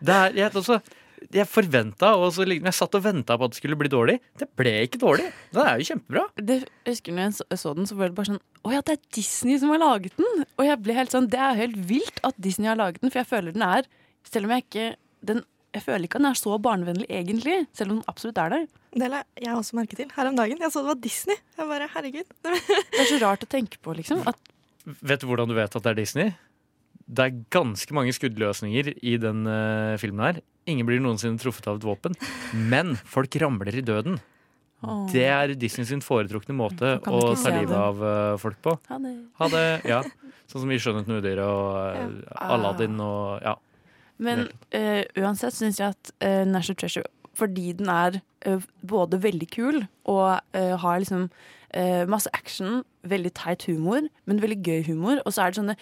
Det er, jeg, altså, jeg forventa, og så liksom, jeg satt og venta på at det skulle bli dårlig. Det ble ikke dårlig. Den er jo kjempebra. Det, jeg husker når jeg så, så den, så var det bare sånn Å ja, det er Disney som har laget den! Og jeg ble helt sånn Det er helt vilt at Disney har laget den, for jeg føler den er Selv om jeg ikke den, Jeg føler ikke at den er så barnevennlig egentlig, selv om den absolutt er det. Det la jeg også merke til her om dagen. Jeg så det var Disney. Jeg bare, herregud. Det er så rart å tenke på, liksom. At Vet du hvordan du vet at det er Disney? Det er ganske mange skuddløsninger i den uh, filmen her. Ingen blir noensinne truffet av et våpen. Men folk ramler i døden. Oh. Det er Disney sin foretrukne måte å ta livet av uh, folk på. Ha det. Ha det. Ja. Sånn som i 'Skjønnheten og udyret' og eh, Aladdin og ja. Men eh, uansett syns jeg at uh, National Treasure, fordi den er både veldig kul og har liksom masse action, veldig teit humor, men veldig gøy humor, og så er det sånne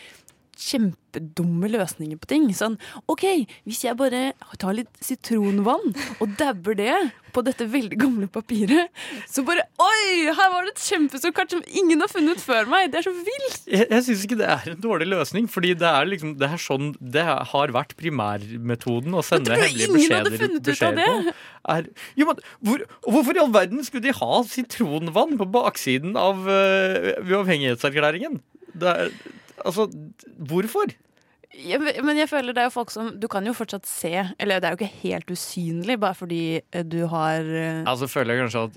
kjempedumme løsninger på ting. Sånn OK, hvis jeg bare tar litt sitronvann og dabber det på dette veldig gamle papiret, så bare Oi! Her var det et kjempestort kart som ingen har funnet før meg! Det er så vilt! Jeg, jeg syns ikke det er en dårlig løsning, fordi det er liksom Det er sånn Det har vært primærmetoden å sende hemmelige beskjeder, beskjeder på. Er, jo, men hvor, hvorfor i all verden skulle de ha sitronvann på baksiden av uh, uavhengighetserklæringen? Det er, altså, hvorfor? Ja, men jeg føler det er jo folk som Du kan jo fortsatt se Eller det er jo ikke helt usynlig bare fordi eh, du har eh, Altså føler jeg kanskje at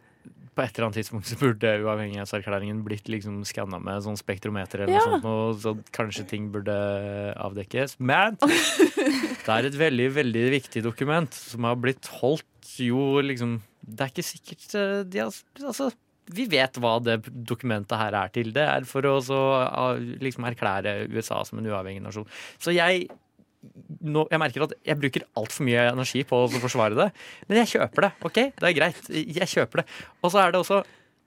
på et eller annet tidspunkt så burde uavhengighetserklæringen blitt liksom skanna med sånn spektrometer eller Ja. noe sånt, og så kanskje ting burde avdekkes. Men det er et veldig, veldig viktig dokument som har blitt holdt jo liksom Det er ikke sikkert eh, de har Altså, vi vet hva det dokumentet her er til. Det er for å så, liksom erklære USA som en uavhengig nasjon. Så jeg nå, jeg merker at jeg bruker altfor mye energi på å forsvare det. Men jeg kjøper det. ok? Det er greit. Jeg kjøper det. Og så er det også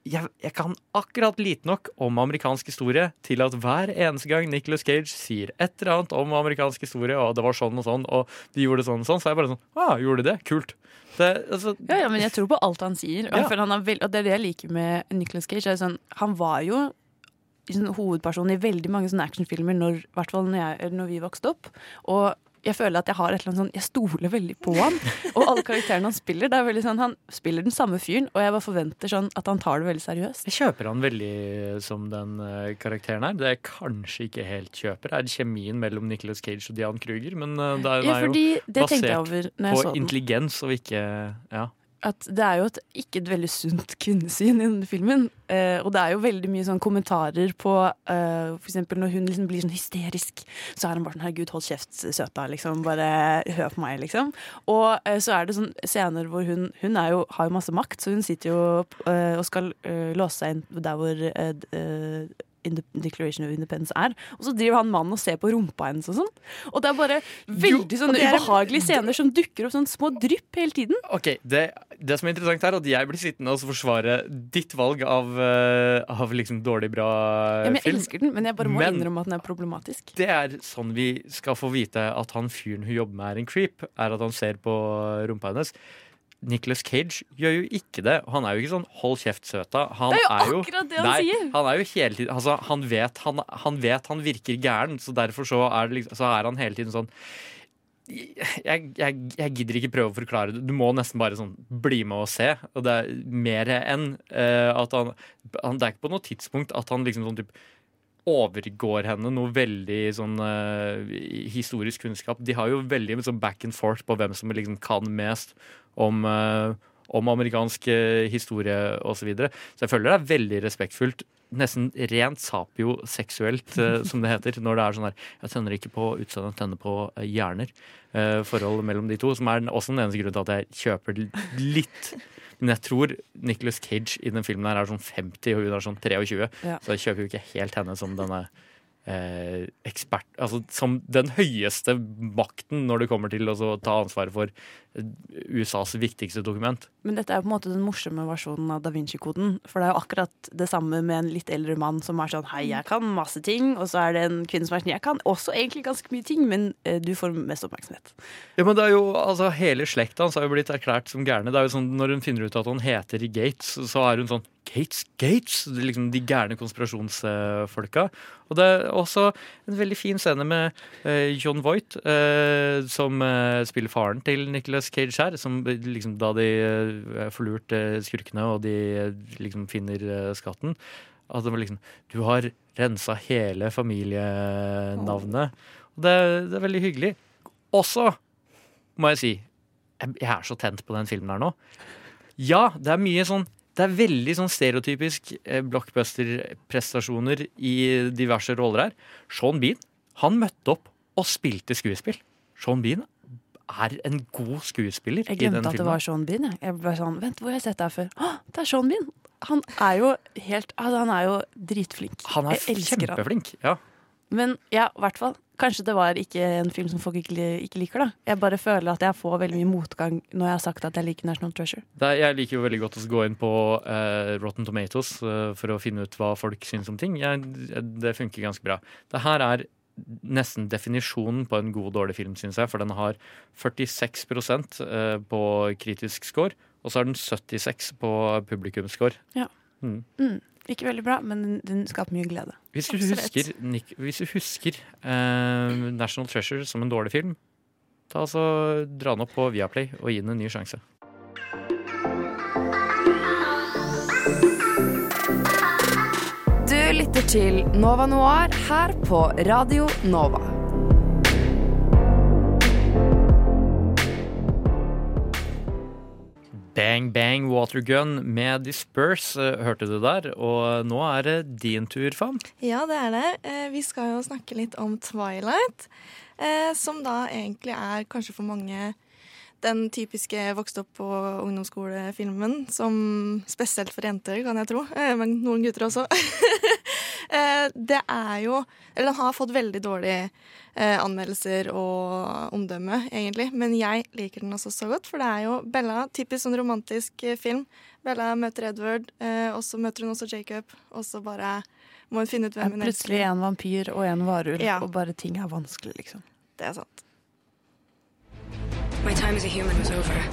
jeg, jeg kan akkurat lite nok om amerikansk historie til at hver eneste gang Nicholas Cage sier et eller annet om amerikansk historie, og det var sånn og sånn, og de gjorde sånn og sånn, så er jeg bare sånn ah, gjorde de det? Kult. Det, altså, Ja, ja, men jeg tror på alt han sier. Og, Ja. han veld, og det er det jeg liker med Nicolas Cage. Er sånn, han var jo sånn, hovedperson i veldig mange sånne actionfilmer når, når, jeg, når vi vokste opp. Og jeg føler at jeg har et eller annet sånn Jeg stoler veldig på han. Og alle karakterene han spiller. Det er veldig sånn Han spiller den samme fyren, og jeg bare forventer sånn at han tar det veldig seriøst. jeg kjøper han veldig som den eh, karakteren her. Det jeg kanskje ikke helt kjøper, er kjemien mellom Nicholas Cage og Dian Kruger. Men eh, det er, Ja, jo basert på intelligens og ikke Ja. At det er jo et, ikke et veldig sunt kvinnesyn i denne filmen. Eh, og det er jo veldig mye sånn kommentarer på eh, eksempel når hun liksom blir sånn hysterisk, så er han bare sånn 'herregud, hold kjeft, søta', liksom. Bare hør på meg, liksom. Og eh, så er det sånn scener hvor hun Hun jo, har jo masse makt, så hun sitter jo eh, og skal eh, låse seg inn der hvor eh, eh, Declaration of Independence er. Og så driver han mannen og ser på rumpa hennes og sånn. Og det er bare veldig sånne er- ubehagelige scener som dukker opp sånn små drypp hele tiden. Ok, det, det som er interessant her, er at jeg blir sittende og forsvare ditt valg av, eh, av liksom dårlig, bra Ja, men jeg film. elsker den, men jeg bare må Men- innrømme at den er problematisk. Det er sånn vi skal få vite at han fyren hun jobber med, er en creep. Er at han ser på rumpa hennes. Nicholas Cage gjør jo ikke det. Han er jo ikke sånn 'hold kjeft, søta'. Han Det er jo akkurat det han nei, sier. Han er jo hele tiden altså, han, vet, han, han vet han virker gæren, så derfor så er, det liksom, så er han hele tiden sånn jeg, jeg, jeg gidder ikke prøve å forklare det. Du må nesten bare sånn bli med og se. Og det er mer enn uh, at han, han Det er ikke på noe tidspunkt at han liksom sånn typ overgår henne noe veldig sånn uh, historisk kunnskap. De har jo veldig sånn back and forth på hvem som liksom kan mest om, uh, om amerikansk eh, historie osv. Så, videre. så jeg føler det er veldig respektfullt. Nesten rent sapio-seksuelt, eh, som det heter. Når det er sånn her Jeg tenner ikke på utseendet, jeg tenner på hjerner. Forholdet mellom de to. Som er også den eneste grunnen til at jeg kjøper litt. Men jeg tror Nicholas Cage i den filmen her er sånn 50, og hun er sånn 23. Ja. Så jeg kjøper jo ikke helt henne som denne eh, ekspert altså, som den høyeste makten når det kommer til å ta ansvaret for eh, USAs viktigste dokument. Men dette er jo på en måte den morsomme versjonen av Da Vinci-koden. For det er jo akkurat det samme med en litt eldre mann som er sånn Hei, jeg kan masse ting. Og så er det en kvinne som er sånn Jeg kan også egentlig ganske mye ting, men eh, du får mest oppmerksomhet. Ja, men det er jo, altså Hele slekta hans har jo blitt erklært som gærne. Det er jo sånn, Når hun finner ut at han heter Gates, så er hun sånn Gates, Gates! Liksom De gærne konspirasjonsfolka. Og det er også en veldig fin scene med eh, John Voight, eh, som eh, spiller faren til Nicholas Cage her. Som liksom da de eh, får lurt skurkene, og de liksom finner skatten. At det var liksom Du har rensa hele familienavnet. Og det, det er veldig hyggelig. Også må jeg si jeg er så tent på den filmen her nå. Ja, det er mye sånn Det er veldig sånn stereotypisk eh, blockbuster-prestasjoner i diverse roller her. Sean Bean, han møtte opp og spilte skuespill. Sean Bean er en god skuespiller Jeg i den glemte at det var Sean Bean. Jeg. jeg ble sånn, Vent, hvor har jeg sett deg før? Å, det er Sean Bean! Han er jo helt altså, Han er jo dritflink. Han er kjempeflink. Ja. Men ja, i hvert fall. Kanskje det var ikke en film som folk ikke, ikke liker, da. Jeg bare føler at jeg får veldig mye motgang når jeg har sagt at jeg liker National Treasure. Er, jeg liker jo veldig godt å gå inn på uh, Rotten Tomatoes uh, for å finne ut hva folk syns om ting. Jeg, det funker ganske bra. Det her er nesten definisjonen på en god og dårlig film, syns jeg. For den har 46 eh, på kritisk score, og så har den 76 på publikumsscore. Ja. Mm. Mm. Ikke veldig bra, men den, den skaper mye glede. Hvis du husker, Nick, hvis du husker eh, National Treasure som en dårlig film, ta altså, dra den opp på Viaplay og gi den en ny sjanse. Du lytter til Nova Noir her på Radio Nova. Bang Bang Watergun med Disperse eh, hørte du der. Og nå er det din tur, Fam. Ja, det er det. Eh, Vi skal jo snakke litt om Twilight. eh, Som da egentlig er kanskje for mange den typiske vokst opp på ungdomsskolefilmen. Som spesielt for jenter, kan jeg tro. Men noen gutter også. Eh, Det er jo Eller den har fått veldig dårlige eh, anmeldelser og omdømme, egentlig. Men jeg liker den også så godt, for det er jo Bella, typisk sånn romantisk eh, film. Bella møter Edward, eh, og så møter hun også Jacob, og så bare må hun finne ut Er hvem hun plutselig en vampyr og en varulv, Ja. og bare ting er vanskelig, liksom. Det er sant. My time as a human was over.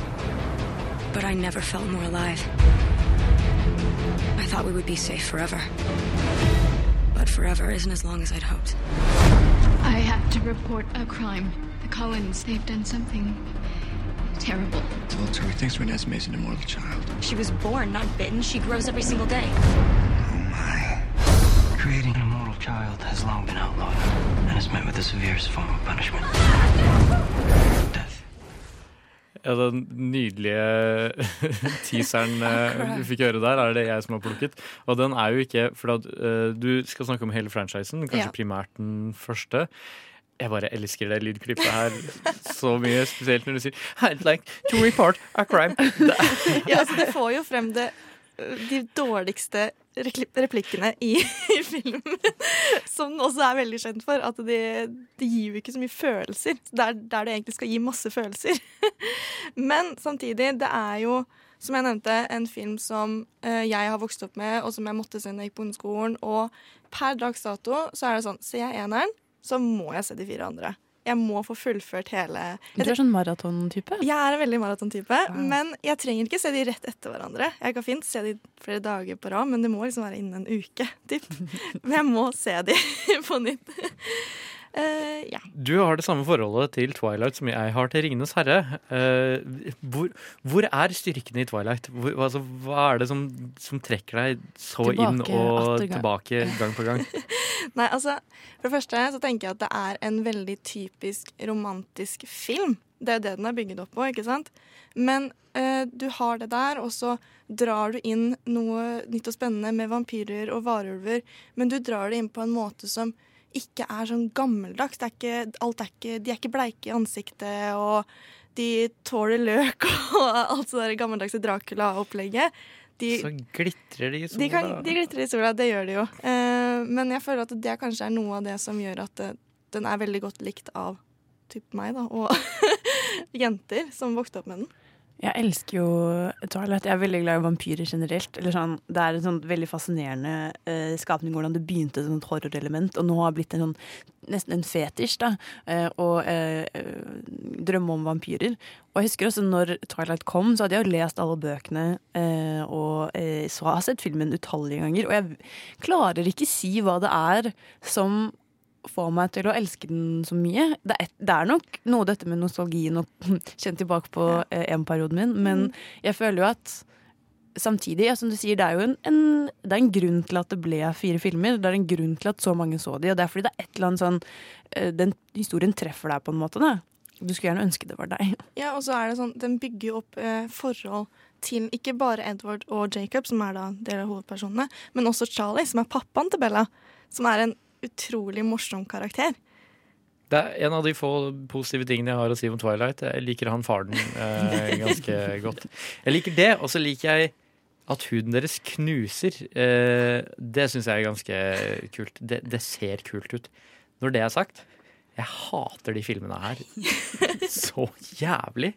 But I never felt more alive. I thought we would be safe forever. But forever isn't as long as I'd hoped. I have to report a crime. The Collins, they've done something terrible. Volturi thinks Renesmee is an immortal child. She was born, not bitten. She grows every single day. Oh, Creating an immortal child has long been outlawed and is met with the severest form of punishment. Ja, den nydelige teaseren du fikk høre der, er det jeg som har plukket. Og den er jo ikke For eh, du skal snakke om hele franchisen, kanskje Ja. primært den første. Jeg bare elsker det lydklippet her så mye, spesielt når du sier I'd like to report a crime. Ja, altså, Det får jo frem det, de dårligste replikkene i, i filmen. Som den også er veldig kjent for. At det de gir jo ikke så mye følelser. Der, der det egentlig skal gi masse følelser. Men samtidig, det er jo, som jeg nevnte, en film som uh, jeg har vokst opp med, og som jeg måtte se når jeg gikk på ungdomsskolen. Og per dags dato så er det sånn, ser jeg eneren, så må jeg se de fire andre. Jeg må få fullført hele Du er sånn maratontype? jeg er en veldig maratontype, men jeg trenger ikke se de rett etter hverandre. Jeg kan fint se de flere dager på rad, men det må liksom være innen en uke. Typ. Men jeg må se de på nytt. Eh, ja. du har det samme forholdet til Twilight som jeg har til Ringenes herre. Uh, hvor, hvor er styrkene i Twilight? Hvor, altså, hva er det som, som trekker deg så Tilbake, inn og gang. tilbake gang på gang? Nei, altså, for det første så tenker jeg at det er en veldig typisk romantisk film. Det er det den er bygget opp på, ikke sant? Men uh, du har det der, og så drar du inn noe nytt og spennende med vampyrer og varulver, men du drar det inn på en måte som ikke er sånn gammeldags. Det er ikke, er ikke, de er ikke bleike i ansiktet, og de tåler løk og alt det der gammeldagse Dracula-opplegget. De, Så glitrer de i sola. de, kan, de glitrer i sola, det gjør de jo. Eh, men jeg føler at det kanskje er noe av det som gjør at det, den er veldig godt likt av typ meg, da, og jenter som vokste opp med den. Jeg elsker jo Twilight. Jeg er veldig glad i vampyrer generelt. Sånn, det er en sånn veldig fascinerende eh, skapning hvordan det begynte som et horrorelement, og nå har blitt en sånn nesten en fetisj, da. eh, eh, eh, drømme om vampyrer. Og jeg husker også når Twilight kom, så hadde jeg jo lest alle bøkene eh, og eh, så har jeg sett filmen utallige ganger. Og jeg klarer ikke si hva det er som får meg til å elske den så mye. Det er, det er nok noe dette med nostalgien og kjent tilbake på eh, en-perioden min, men jeg føler jo at samtidig, ja, som du sier, det er jo en, en, det er en grunn til at det ble fire filmer. Det er en grunn til at så mange så de, og det er fordi det er et eller annet sånn eh, Den historien treffer deg på en måte, da. Du skulle gjerne ønske det var deg. Ja, og så er det sånn, Den bygger jo opp eh, forhold til ikke bare Edward og Jacob, som er da del av hovedpersonene, men også Charlie, som er pappaen til Bella. Som er en utrolig morsom karakter. Det er en av de få positive tingene jeg har å si om Twilight. Jeg liker han faren eh, ganske godt. Jeg liker det, og så liker jeg at huden deres knuser. Eh, det syns jeg er ganske kult. Det, det ser kult ut. Når det er sagt, jeg hater de filmene her så jævlig.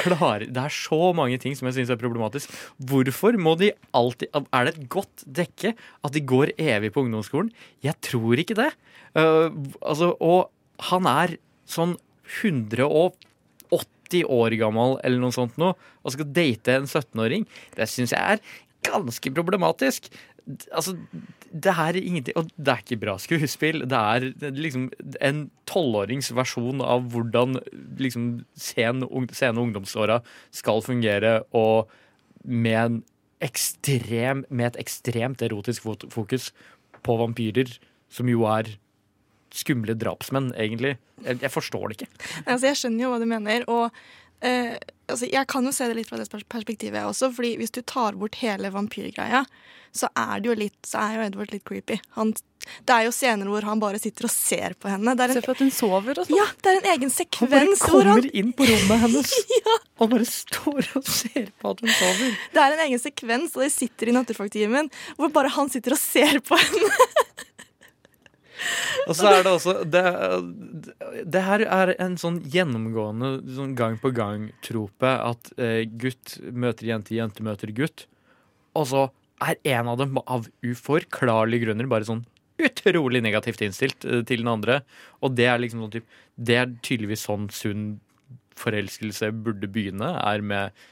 Klarer, det er så mange ting som jeg syns er problematisk. Hvorfor må de alltid Er det et godt dekke at de går evig på ungdomsskolen? Jeg tror ikke det. Uh, altså, og han er sånn 180 år gammel eller noe sånt nå, og skal date en 17-åring. Det syns jeg er ganske problematisk. Altså, det er ingenting Og det er ikke bra skuespill. Det er liksom en tolvårings versjon av hvordan liksom sen, sene ungdomsåra skal fungere, og med, ekstrem, med et ekstremt erotisk fokus på vampyrer, som jo er skumle drapsmenn, egentlig. Jeg, jeg forstår det ikke. Altså, jeg skjønner jo hva du mener, og eh, altså, jeg kan jo se det litt fra det perspektivet også, fordi hvis du tar bort hele vampyrgreia, så er det jo litt, så er jo Edward litt creepy. Han, det er jo scener hvor han bare sitter og ser på henne. Det er en, Se for at hun sover og sånn. ja, det er en egen Han bare sekvens hvor han kommer inn på rommet hennes og bare står og ser på at hun sover. Det er en egen sekvens, og de sitter i natterfagtimen, hvor bare han sitter og ser på henne. Og så er det også Det, det her er en sånn gjennomgående sånn gang på gang-trope at eh, gutt møter jente, jente møter gutt. Og så er en av dem av uforklarlige grunner bare sånn utrolig negativt innstilt eh, til den andre. Og det er liksom sånn typ, Det er tydeligvis sånn sunn forelskelse burde begynne, er med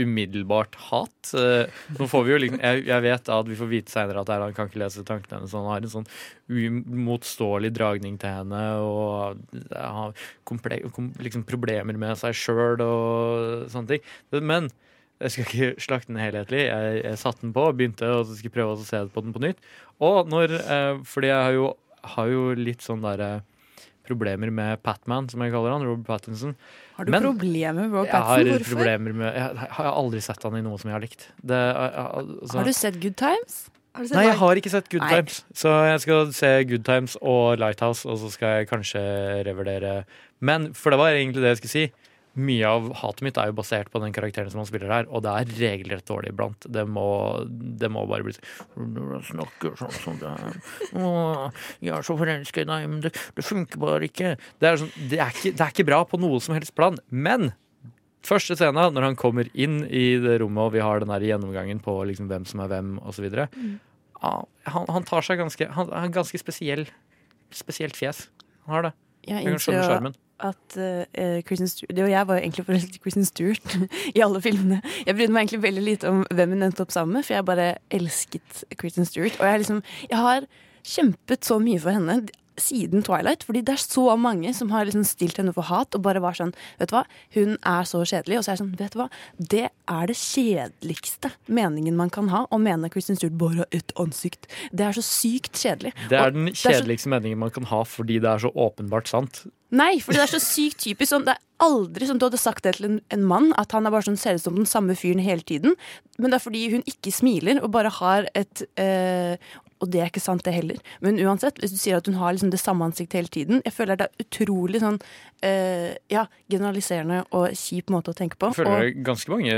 umiddelbart hat. Eh, Nå får vi jo liksom Jeg, jeg vet at vi får vite seinere at han kan ikke lese tankene hennes. Han har en sånn uimotståelig dragning til henne og har komple kom, liksom problemer med seg sjøl og sånne ting. Men jeg skal ikke slakte den helhetlig. Jeg, jeg satte den på, begynte og så skal jeg prøve å se på den på nytt. Og når eh, Fordi jeg har jo, har jo litt sånn derre problemer med Patman, som jeg kaller han. Robert Pattinson. Har du Men- problemer med Robert jeg har Pattinson? Hvorfor? problemer med Jeg har aldri sett han i noe som jeg har likt. Det, altså, Har du sett Good Times? Nei, jeg har ikke sett Good Nei. Times. Så jeg skal se Good Times og Lighthouse, og så skal jeg kanskje revurdere Men for det var egentlig det jeg skulle si. Mye av hatet mitt er jo basert på den karakteren som han spiller her, og det er regelrett dårlig iblant. Det må, det må bare bli sånn han snakker sånn som det er Å, jeg er så forelsket i deg, men det, det funker bare ikke. Det er, sånn, det, er ikke. det er ikke bra på noe som helst plan. Men første scena, når han kommer inn i det rommet, og vi har den der gjennomgangen på liksom hvem som er hvem, osv. Mm. Han, han tar seg ganske Han har ganske spesiell spesielt fjes. Han har det. Jeg innser jo at uh, Kristen Stewart og jeg var jo egentlig forelsket i Kristen Stewart i alle filmene. Jeg brydde meg egentlig veldig lite om hvem hun endte opp sammen med, for jeg bare elsket Kristen Stewart. Og jeg, liksom, jeg har kjempet så mye for henne siden Twilight, fordi det er så mange som har liksom stilt henne for hat og bare var sånn Vet du hva, hun er så kjedelig. Og så er jeg sånn, vet du hva, det er det kjedeligste meningen man kan ha, å mene Kristin Stewart bare har ett ansikt. Det er så sykt kjedelig. Det er Og den kjedeligste er så- meningen man kan ha fordi det er så åpenbart sant. Nei, for det er så sykt typisk. Sånn, det er aldri som du hadde sagt det til en, en mann, at han er bare sånn, ser ut som den samme fyren hele tiden. Men det er fordi hun ikke smiler og bare har et eh, Og det er ikke sant, det heller. Men uansett, hvis du sier at hun har liksom det samme ansiktet hele tiden Jeg føler det er utrolig sånn eh, ja, generaliserende og kjip måte å tenke på. Jeg føler og, det er ganske mange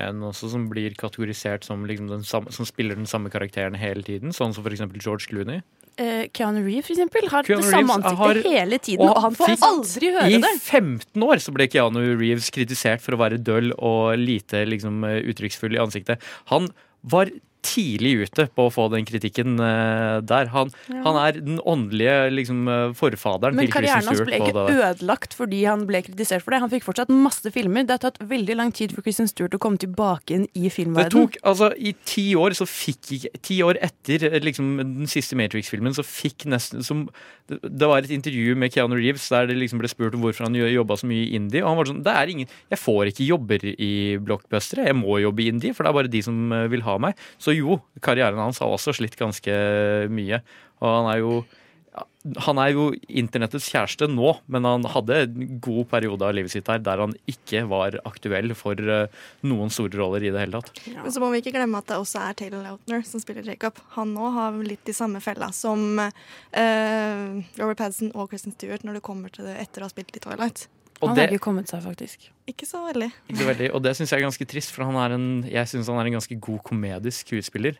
menn også som blir kategorisert som, liksom den samme, som spiller den samme karakteren hele tiden. Sånn som eksempel George Clooney. eh, Keanu Reeves, for eksempel, har Keanu det samme ansiktet har- hele tiden, og, han får aldri høre I det. 15 år så ble Keanu Reeves kritisert for å være døll og lite liksom, uttrykksfull i ansiktet. Han var tidlig ute på å få den kritikken eh, der. Han, Ja. han er den åndelige liksom, eh, forfaderen Men til Kristen karrieren hans ble ikke ødelagt fordi han ble kritisert for det. Han fikk fortsatt masse filmer. Det har tatt veldig lang tid for Kristen Stewart å komme tilbake inn i Det filmverdenen. tok, altså I ti år så fikk ikke Ti år etter eh, liksom, den siste Matrix-filmen, så fikk nesten som, det, det var et intervju med Keanu Reeves der det liksom ble spurt om hvorfor han jobba så mye i indie. Og han var sånn Det er ingen Jeg får ikke jobber i blockbustere. Jeg må jobbe i indie, for det er bare de som vil ha meg. Så jo, karrieren hans har også slitt ganske mye. Og han er jo han er jo internettets kjæreste nå, men han hadde en god periode av livet sitt her der han ikke var aktuell for eh, noen store roller i det hele tatt. Men så må vi ikke glemme at det også er Taylor Lautner som spiller Jacob. Han nå har litt de samme fella som uh, Robert Padson og Kristen Stewart når det kommer til det etter å ha spilt i Twilight. Og han det- har ikke kommet seg, faktisk. Ikke så veldig. Ikke veldig, og det syns jeg er ganske trist, for han er en, jeg synes han er en ganske god komedisk skuespiller.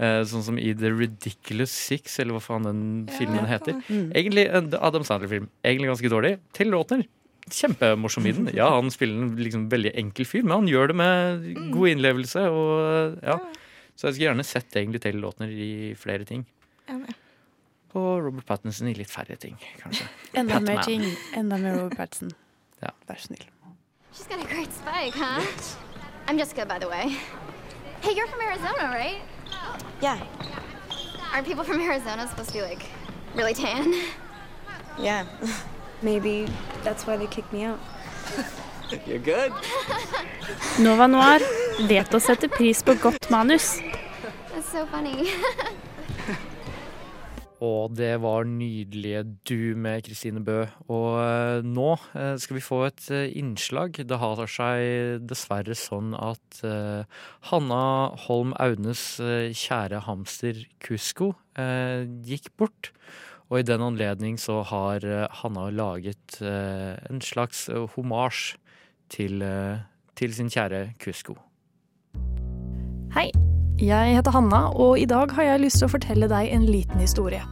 Eh, sånn som i The Ridiculous Six, eller hva faen den filmen heter. Mm. Egentlig en Adam Sandler-film. Egentlig ganske dårlig. Til Lautner. Kjempemorsom i den. Ja, han spiller en liksom veldig enkel fyr, men han gjør det med god innlevelse. Og, ja. Så jeg skulle gjerne sett egentlig Taylor Lautner i flere ting. Og Robert Pattinson i litt færre ting, kanskje. Enda mer ting. Enda mer Robert Pattinson. Ja. Vær snill. She's got a great spike, huh? I'm Jessica, by the way. Hey, you're from Arizona, right? Yeah. Aren't people from Arizona supposed to be like really tan? Yeah. Maybe that's why they kicked me out. You're good. Nova Noir vet å sette pris på godt manus. That's so funny. Og det var nydelige Du med Kristine Bø. Og eh, nå eh, skal vi få et eh, innslag. Det har seg dessverre sånn at Hanna Holm Audnes eh, kjære hamster Kusko gikk bort. Og i den anledning så har Hanna laget en slags homasj til, til sin kjære Kusko. Hei, jeg heter Hanna, og i dag har jeg lyst til å fortelle deg en liten historie.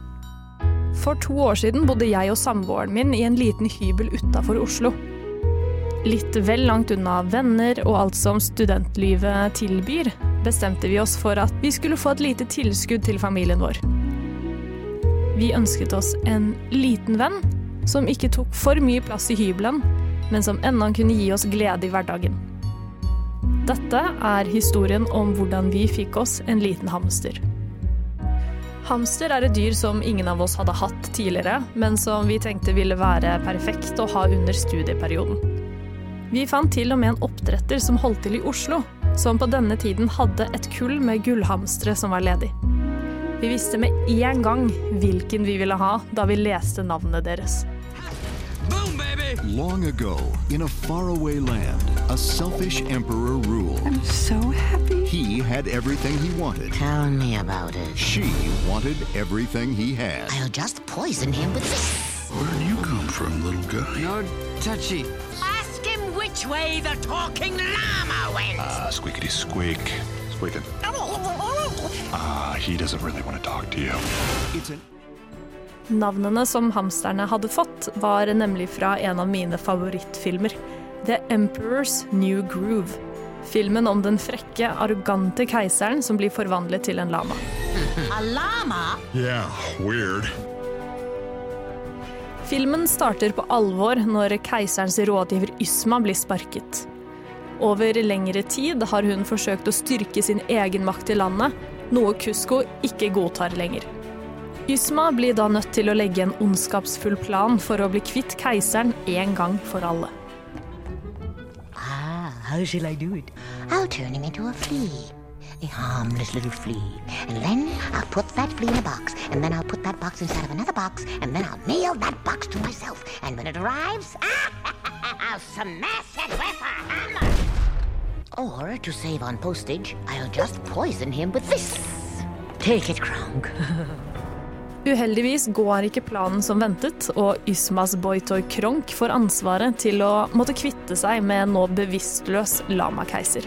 For to år siden bodde jeg og samboeren min i en liten hybel utafor Oslo. Litt vel langt unna venner og alt som studentlivet tilbyr, bestemte vi oss for at vi skulle få et lite tilskudd til familien vår. Vi ønsket oss en liten venn som ikke tok for mye plass i hybelen, men som ennå kunne gi oss glede i hverdagen. Dette er historien om hvordan vi fikk oss en liten hamster. Hamster er et dyr som ingen av oss hadde hatt tidligere, men som vi tenkte ville være perfekt å ha under studieperioden. Vi fant til og med en oppdretter som holdt til i Oslo, som på denne tiden hadde et kull med gullhamstere som var ledig. Vi visste med en gang hvilken vi ville ha da vi leste navnet deres. Long ago, in a faraway land, a selfish emperor ruled. I'm so happy. He had everything he wanted. Tell me about it. She wanted everything he had. I'll just poison him with this. Where do you come from, little guy? No touchy. Ask him which way the talking llama went. Uh, squeakity squeak. Squeaking. Ah, he doesn't really want to talk to you. It's an Navnene som hamsterne hadde fått, var nemlig fra en av mine favorittfilmer, The Emperor's New Groove. Filmen om den frekke, arrogante keiseren som blir forvandlet til en lama. A lama? Yeah, weird. Filmen starter på alvor når keiserens rådgiver Ysma blir sparket. Over lengre tid har hun forsøkt å styrke sin egen makt i landet, noe Kusko ikke godtar lenger. Ysma blir da nødt til å legge en ondskapsfull plan for å bli kvitt keiseren en gang for alle. Ah, how shall I do it? I'll turn him into a flea. A harmless little flea. And then I'll put that flea in a box. And then I'll put that box inside of another box. And then I'll nail that box to myself. And when it arrives, I'll smash it with a hammer. Or, to save on postage, I'll just poison him with this. Take it, Kronk. Uheldigvis går ikke planen som ventet, og Ysmas Boytoy Kronk får ansvaret til å måtte kvitte seg med nå bevisstløs lamakeiser.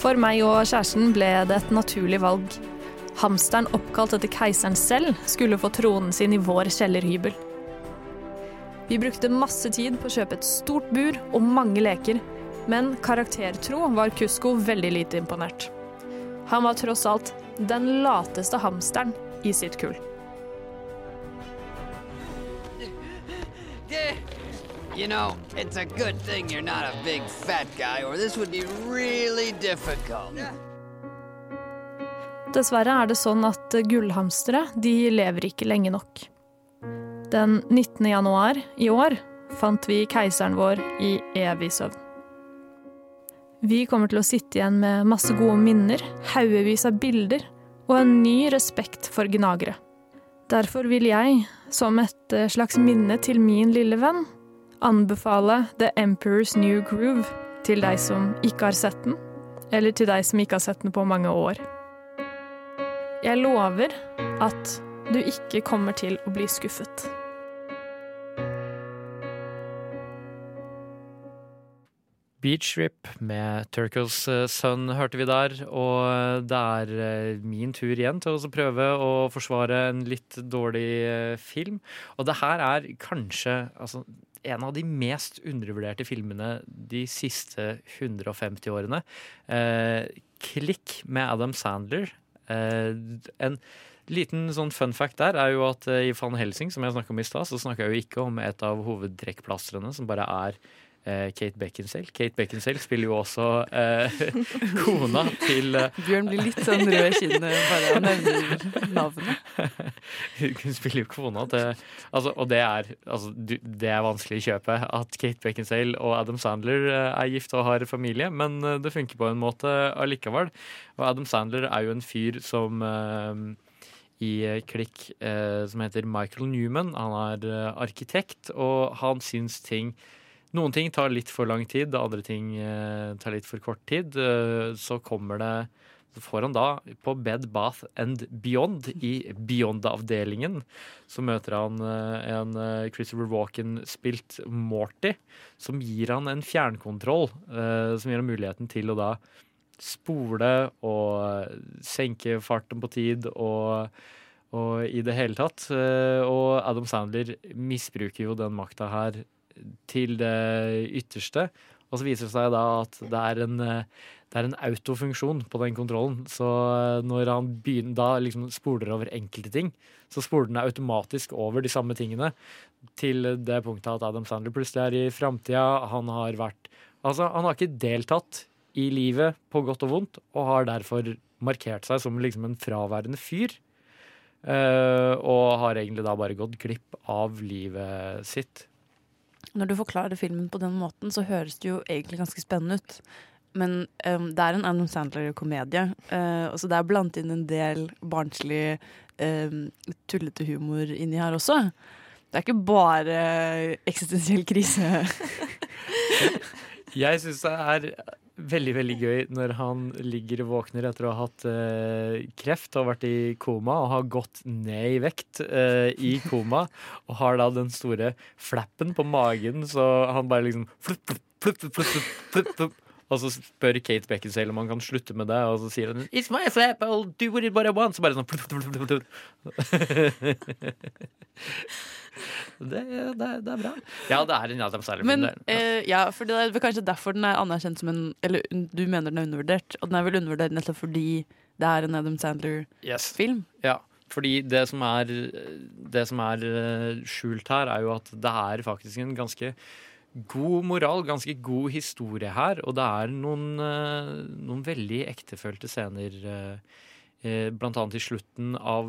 For meg og kjæresten ble det et naturlig valg. Hamsteren oppkalt etter keiseren selv skulle få tronen sin i vår kjellerhybel. Vi brukte masse tid på å kjøpe et stort bur og mange leker, men karaktertro var Kusko veldig lite imponert. Han var tross alt den lateste hamsteren i sitt kull. You know, it's a good thing you're not a big fat guy, or this would be really difficult. Dessverre er det sånn at gullhamstere de lever ikke lenge nok. Den 19. januar i år fant vi keiseren vår i evig søvn. Vi kommer til å sitte igjen med masse gode minner, haugevis av bilder og en ny respekt for gnagere. Derfor vil jeg, som et eh, slags minne til min lille venn, anbefale The Emperor's New Groove til deg som ikke har sett den, eller til deg som ikke har sett den på mange år. Jeg lover at du ikke kommer til å bli skuffet. Beach Rip med Turkles eh, Sun hørte vi der, og det er eh, min tur igjen til å prøve å forsvare en litt dårlig eh, film. Og det her er kanskje altså, en av de mest undervurderte filmene de siste 150 årene. Eh, Klikk med Adam Sandler. Eh, en liten sånn fun fact der er jo at i Van Helsing, som jeg snakka om i stad, så snakka jeg jo ikke om et av hovedtrekkplastrene, som bare er eh, Kate Beckinsale. Kate Beckinsale spiller jo også eh, kona til eh, Bjørn blir litt sånn rød i kinnet bare av nevner navnet. Hun spiller jo kona til altså, Og det er, altså, det er vanskelig å kjøpe at Kate Beckinsale og Adam Sandler eh, er gift og har familie, men eh, det funker på en måte allikevel. Og Adam Sandler er jo en fyr som eh, i Klikk eh, som heter Michael Newman. Han er eh, arkitekt, og han syns ting noen ting tar litt for lang tid, andre ting eh, tar litt for kort tid. Eh, så kommer det så får han da på Bed Bath and Beyond, i Beyond-avdelingen, så møter han eh, en Christopher Walken-spilt Morty, som gir han en fjernkontroll, som gir han muligheten til å da spole og senke farten på tid og, og i det hele tatt. Og Adam Sandler misbruker jo den makta her til det ytterste. Og så viser det seg da at det er en, eh, det er en autofunksjon på den kontrollen. Så eh, når han begynner, da liksom spoler over enkelte ting, så spoler den automatisk over de samme tingene. Til det punktet at Adam Sandler plutselig er i framtida. Han har vært Altså, han har ikke deltatt i livet på godt og vondt, og har derfor markert seg som liksom en fraværende fyr. Uh, og har egentlig da bare gått glipp av livet sitt. Når du forklarer filmen på den måten, så høres det jo egentlig ganske spennende ut. Men um, det er en Adam Sandler-komedie, uh, så det er blant inn en del barnslig, um, tullete humor inni her også. Det er ikke bare eksistensiell krise. Jeg syns det er veldig veldig gøy når han ligger og våkner etter å ha hatt eh, kreft og vært i koma og har gått ned i vekt eh, i koma. Og har da den store flappen på magen, så han bare liksom flup, flup, flup. Og så spør Kate Beckinsale om han kan slutte med det, og så sier han It's my flap, I'll do what it what I want. Så bare sånn Det, det, det er bra. Ja, det er en Adam Sandler-film. Men er- eh, ja, for det er kanskje derfor den er anerkjent som en Eller du mener den er undervurdert, og den er vel undervurdert nettopp fordi det er en Adam Sandler-film. Ja, fordi det som er, det som er eh, skjult her, er jo at det er faktisk en ganske god moral, ganske god historie her. Og det er noen, eh, noen veldig ektefølte scener, eh, blant annet i slutten av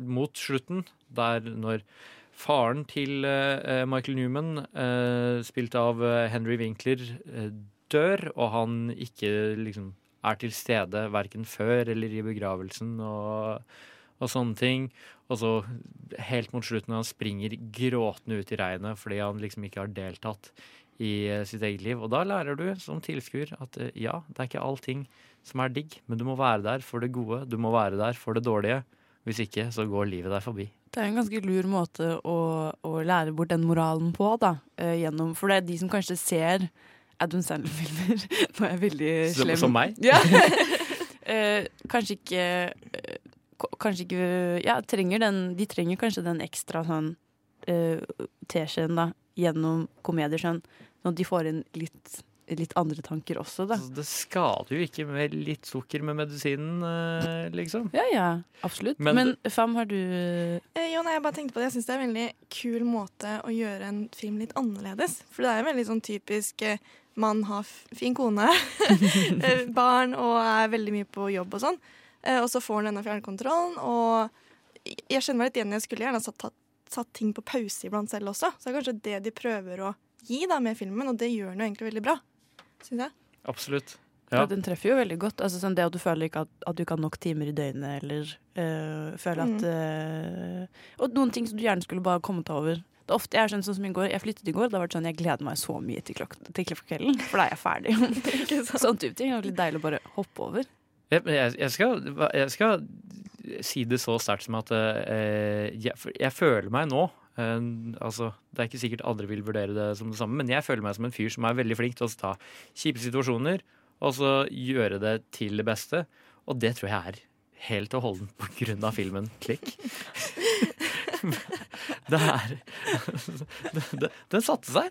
Mot slutten, der når faren til eh, Michael Newman, eh, spilt av eh, Henry Winkler, eh, dør, og han ikke liksom er til stede verken før eller i begravelsen og, og sånne ting. Og så helt mot slutten han springer gråtende ut i regnet fordi han liksom ikke har deltatt i eh, sitt eget liv. Og da lærer du som tilskuer at eh, ja, det er ikke allting som er digg, men du må være der for det gode, du må være der for det dårlige. Hvis ikke, så går livet deg forbi. Det er en ganske lur måte å, å lære bort den moralen på, da. eh, gjennom, for det er de som kanskje ser Adam Sandler-filmer Nå er jeg veldig Som- slem. som meg? Ja. eh, kanskje ikke eh, Kanskje ikke Ja, trenger den, de trenger kanskje den ekstra sånn eh, teskjeen da, gjennom komedier, sånn at de får inn litt, litt andre tanker også, da. Så det skader jo ikke med litt sukker med medisinen, eh, liksom. Ja, ja, absolutt. Men- Men, Fam, har du Eh, jo, nei, jeg bare tenkte på det. Jeg syns det er en veldig kul måte å gjøre en film litt annerledes. For det er jo veldig sånn typisk eh, man har fin kone, eh, barn og er veldig mye på jobb og sånn. Eh, og så får han denne fjernkontrollen, og jeg kjenner meg litt igjen. Jeg skulle gjerne satt, tatt, satt ting på pause iblant selv også. Så det er kanskje det de prøver å gi da med filmen, og det gjør den jo egentlig veldig bra. Syns jeg. Absolutt. Ja. Ja. Den treffer jo veldig godt. Altså, sånn det at du føler ikke at, at du ikke har nok timer i døgnet, eller øh, føler at øh, Og noen ting som du gjerne skulle bare kommet deg over. Det er ofte jeg er sånn, som i går, jeg flyttet i går, det har vært sånn jeg gleder meg så mye til, klok til kvelden, for da er jeg ferdig. sånn type ting. Det er litt deilig å bare hoppe over. Jeg, jeg, jeg, skal, jeg skal si det så sterkt som at eh, jeg, jeg føler meg nå eh, altså, Det er ikke sikkert andre vil vurdere det som det samme, men jeg føler meg som en fyr som er veldig flink til å ta kjipe situasjoner og så gjøre det til det beste. Og det tror jeg er helt og holdent på grunn av filmen Klikk. det er Den satte seg.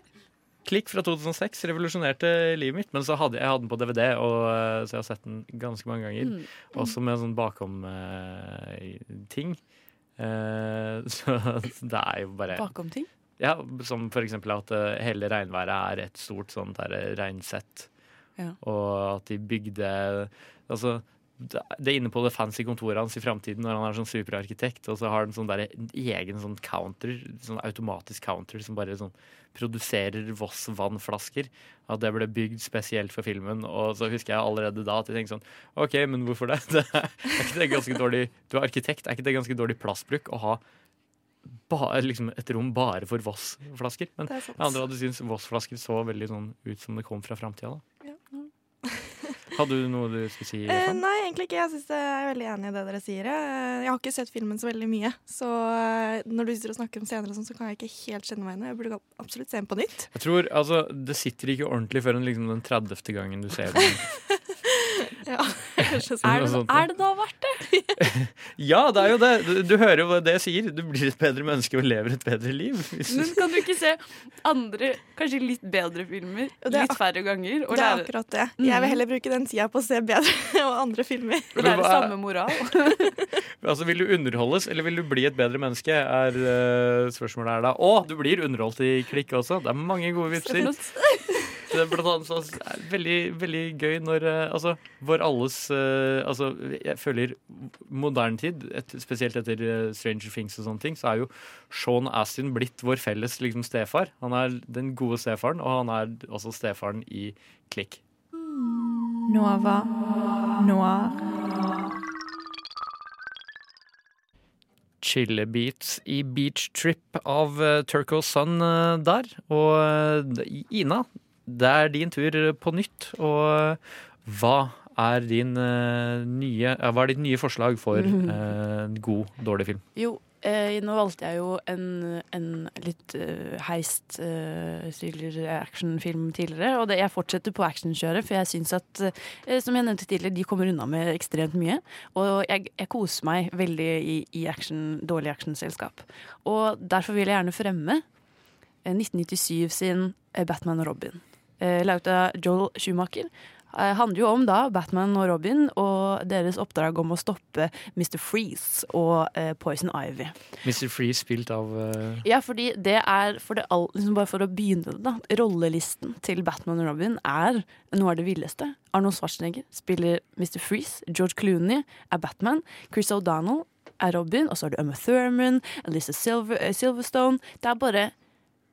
Klikk fra 2006 revolusjonerte livet mitt. Men så hadde jeg hadde den på DVD, og, eh, så jeg har sett den ganske mange ganger. Mm. Også med en sånn bakom-ting. så det er jo bare Bakom ting. Ja, Som for eksempel at eh, hele regnværet er et stort sånt der regnsett. Ja. Og at de bygde Altså, det er inne på det fancy kontoret hans i framtiden når han er sånn superarkitekt, og så har han sånn der egen sånn counter, sånn automatisk counter som bare sånn produserer Voss vannflasker. At det ble bygd spesielt for filmen. Og så husker jeg allerede da at jeg tenkte sånn OK, men hvorfor det? det er, er ikke det ganske dårlig Du er arkitekt, er ikke det ganske dårlig plassbruk å ha ba, liksom et rom bare for Voss-flasker? Men Det jeg andre hadde syntes Voss-flasker så veldig sånn ut som det kom fra framtida. Hadde du noe du skulle si? Eh, nei, egentlig ikke. Jeg synes jeg er veldig enig i det dere sier. Jeg, jeg har ikke sett filmen så veldig mye, så eh, når du sitter og snakker om scener sånn, så kan jeg ikke helt kjenne meg igjen. Jeg burde absolutt se den på nytt. Jeg tror, altså, Det sitter ikke ordentlig før liksom, den 30. gangen du ser den. Ja, kanskje Er det- er det da verdt det? Ja, det er jo det! Du, du hører jo hva det sier. Du blir et bedre menneske og lever et bedre liv. Men kan du ikke se andre, kanskje litt bedre filmer er litt færre ganger? og det er akkurat det. Jeg vil heller bruke den tida på å se bedre og andre filmer. Det er det samme moral. Altså, Vil du underholdes, eller vil du bli et bedre menneske? Er uh, spørsmålet her da. Og du blir underholdt i klikk også. Det er mange gode vitser. Det er blant annet så er det veldig, veldig gøy når eh, altså, vår alles eh, Altså, jeg føler moderne tid, et, spesielt etter eh, Stranger Things og sånne ting, så er jo Sean Astin blitt vår felles liksom, stefar. Han er den gode stefaren, og han er også stefaren i Klikk. Nova Noir. Chillebeats i Beach Trip av Turco Sun eh, der. Og eh, Ina, det er din tur på nytt. Og eh, hva er din eh, nye Hva er ditt nye forslag for eh, en god, dårlig film? Jo, eh, nå valgte jeg jo en, en litt uh, heist uh, thriller-actionfilm tidligere. Og det, jeg fortsetter på actionkjøret, for jeg syns at, uh, som jeg nevnte tidligere, de kommer unna med ekstremt mye. Og jeg, jeg koser meg veldig i, i action, dårlig actionselskap. Og derfor vil jeg gjerne fremme eh, 1997 sin eh, Batman og Robin. Eh, laget av Joel Schumacher. Eh, handler jo om da Batman og Robin og deres oppdrag om å stoppe Mr. Freeze og eh, Poison Ivy. Mr. Freeze spilt av eh, Ja, fordi det er for det all, liksom Bare for å begynne da. Rollelisten til Batman og Robin er noe av det villeste. Arnold Schwarzenegger spiller Mr. Freeze. George Clooney er Batman. Chris O'Donnell er Robin. Og så har du Emma Thurman, Elisa Silver, eh, Silverstone. Det er bare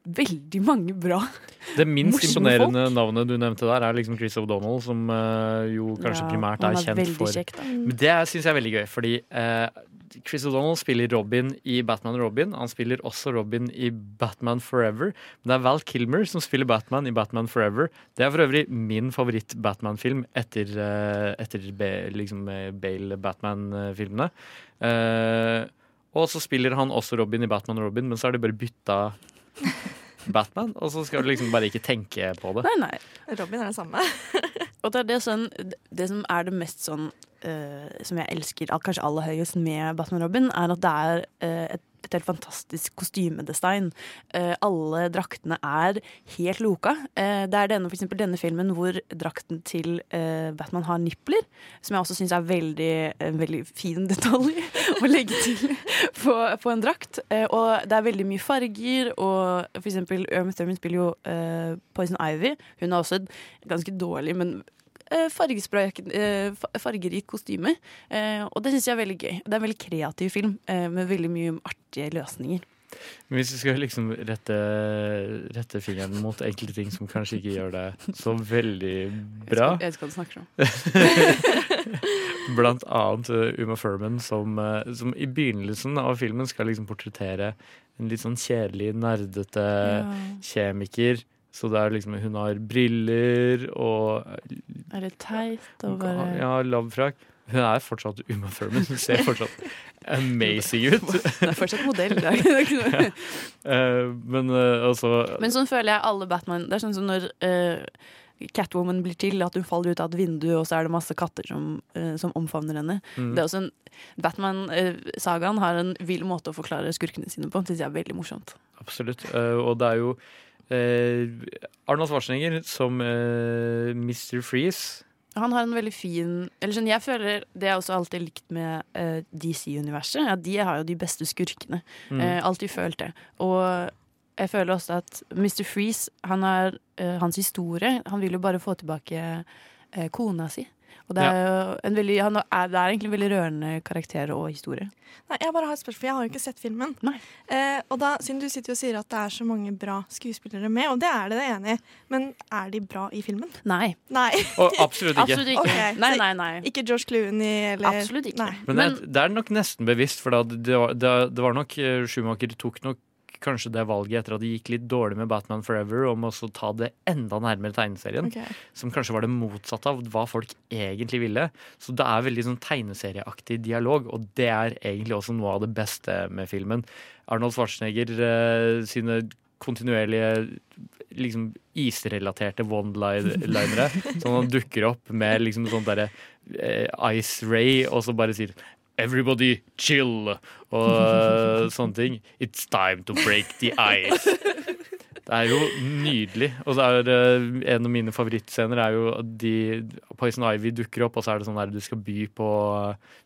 veldig mange bra Det minst morsomme imponerende navnet du nevnte der, er liksom Chris O'Donnell, som eh, jo kanskje Ja, primært er er kjent for kjekt. Men det syns jeg er veldig gøy, fordi eh, Chris O'Donnell spiller Robin i Batman og Robin. Han spiller også Robin i Batman Forever. Men det er Val Kilmer som spiller Batman i Batman Forever. Det er for øvrig min favoritt-Batman-film etter, eh, etter liksom, eh, Bale-Batman-filmene. Eh, og så spiller han også Robin i Batman og Robin, men så er det bare bytta Batman, og så skal du liksom bare ikke tenke på det. Nei, nei. Robin er det samme. Og det er det, sånn, det som er det mest sånn uh, Som jeg elsker kanskje aller høyest med Batman Robin, er at det er uh, et, et helt fantastisk kostymedesign. Eh, alle draktene er helt loka. Eh, det er denne, for eksempel denne filmen hvor drakten til eh, Batman har nipler, som jeg også syns er veldig, en veldig fin detalj å legge til på, på en drakt. Og det er veldig mye farger, og for eksempel Uma Thurman spiller jo Poison Ivy. Hun har også et ganske dårlig, men eh, eh, fa- fargerikt kostyme. Eh, og det syns jeg er veldig gøy. Det er en veldig kreativ film med veldig mye artige løsninger. Men hvis vi skal liksom rette, rette fingeren mot enkelte ting som kanskje ikke gjør det så veldig bra Jeg vet hva du snakker om. Blant annet Uma Thurman, som, som i begynnelsen av filmen skal liksom portrettere en litt sånn kjedelig, nerdete Ja. kjemiker. Så det er liksom, hun har briller og Er det teit å bare ja, lavfrakk. Hun er fortsatt Uma Thurman. Hun ser fortsatt amazing ut. Hun er fortsatt modell. Ikke noe. Eh, men uh, altså Men sånn føler jeg alle Batman Det er sånn som når uh, Catwoman blir til, at hun faller ut av et vindu, og så er det masse katter som, eh, som omfavner henne. Mm. Det er også en Batman-sagaen har en vill måte å forklare skurkene sine på. Det syns jeg er veldig morsomt. Absolutt. Eh, og det er jo eh, Arnold Schwarzenegger som eh, Mr. Freeze. Han har en veldig fin Eller sånn, jeg føler Det jeg også alltid likt med eh, DC-universet, ja, de har jo de beste skurkene. Mm. Eh, alltid følt det. Og jeg føler også at Mr. Freeze, han er eh, hans historie Han vil jo bare få tilbake eh, kona si. Og det er, jo en veldig, han er, det er egentlig en veldig rørende karakter og historie. Nei, Jeg bare har et spørsmål, for jeg har jo ikke sett filmen. Eh, og da, Siden du sitter og sier at det er så mange bra skuespillere med, og det er det, det er enig i, men er de bra i filmen? Nei. Nei. Og absolutt ikke. Absolutt ikke. Okay. Nei, nei, nei. Ikke George Clooney eller Absolutt ikke. Nei. Men, det, det er nok nesten bevisst, for da, det, var, det, det var nok eh, Schumacher tok nok kanskje det valget etter at det gikk litt dårlig med Batman Forever, om å ta det enda nærmere tegneserien. Okay. Som kanskje var det motsatte av hva folk egentlig ville. Så det er veldig sånn tegneserieaktig dialog, og det er egentlig også noe av det beste med filmen. Arnold Schwarzenegger eh, sine kontinuerlige liksom isrelaterte one-linere. Sånn han dukker opp med liksom sånn derre eh, Ice Ray, og så bare sier Everybody chill! Og sånne ting. It's time to break the ice. Det er jo nydelig. Og så er det, en av mine favorittscener er jo at de Poison Ivy dukker opp, og så er det sånn der du skal by på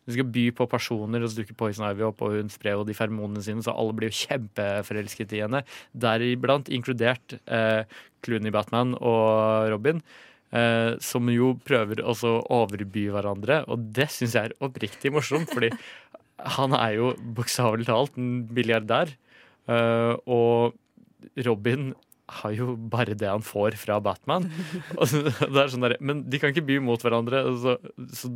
Du skal by på personer, og så dukker Poison Ivy opp, og hun sprer jo de fermonene sine, så alle blir jo kjempeforelsket i henne. Deriblant inkludert eh, Clooney Batman og Robin. Eh, som jo prøver å overby hverandre, og det syns jeg er oppriktig morsomt. Fordi han er jo bokstavelig talt en milliardær. eh, og Robin har jo bare det han får fra Batman. Er sånn der, men de kan ikke by mot hverandre. Og så, så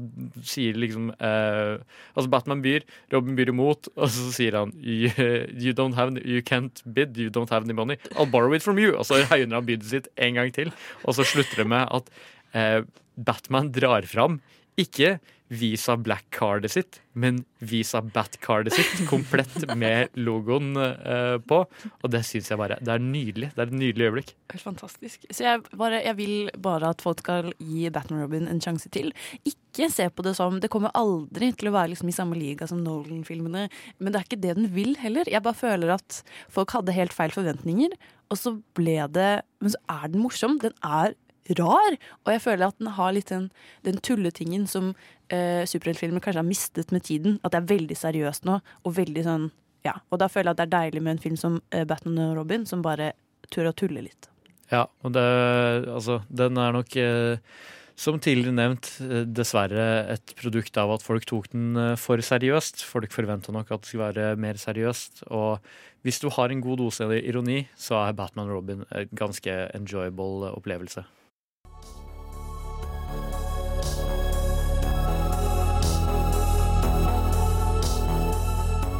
sier liksom eh, Altså Batman byr, Robin byr imot, og så sier han you, you don't have You can't bid, you don't have any money. I'll borrow it from you. Og så høyner han bydet sitt en gang til, og så slutter det med at eh, Batman drar fram ikke Visa Black-cardet sitt, men Visa Bat-cardet sitt, komplett med logoen uh, på. Og det syns jeg bare Det er nydelig. Det er et nydelig øyeblikk. Helt fantastisk. Så jeg, bare, jeg vil bare at folk skal gi Batman Robin en sjanse til. Ikke se på det som Det kommer aldri til å være liksom i samme liga som Nolan-filmene, men det er ikke det den vil heller. Jeg bare føler at folk hadde helt feil forventninger, og så ble det Men så er den morsom. Den er rar, og jeg føler at den har litt den, den tulletingen som eh, superheltfilmer kanskje har mistet med tiden. At det er veldig seriøst nå, og veldig sånn Ja. Og da føler jeg at det er deilig med en film som eh, Batman og Robin, som bare tør å tulle litt. Ja, og det Altså, den er nok eh, som tidligere nevnt, dessverre et produkt av at folk tok den for seriøst. Folk forventa nok at det skulle være mer seriøst. Og hvis du har en god dose ironi, så er Batman og Robin en ganske enjoyable opplevelse.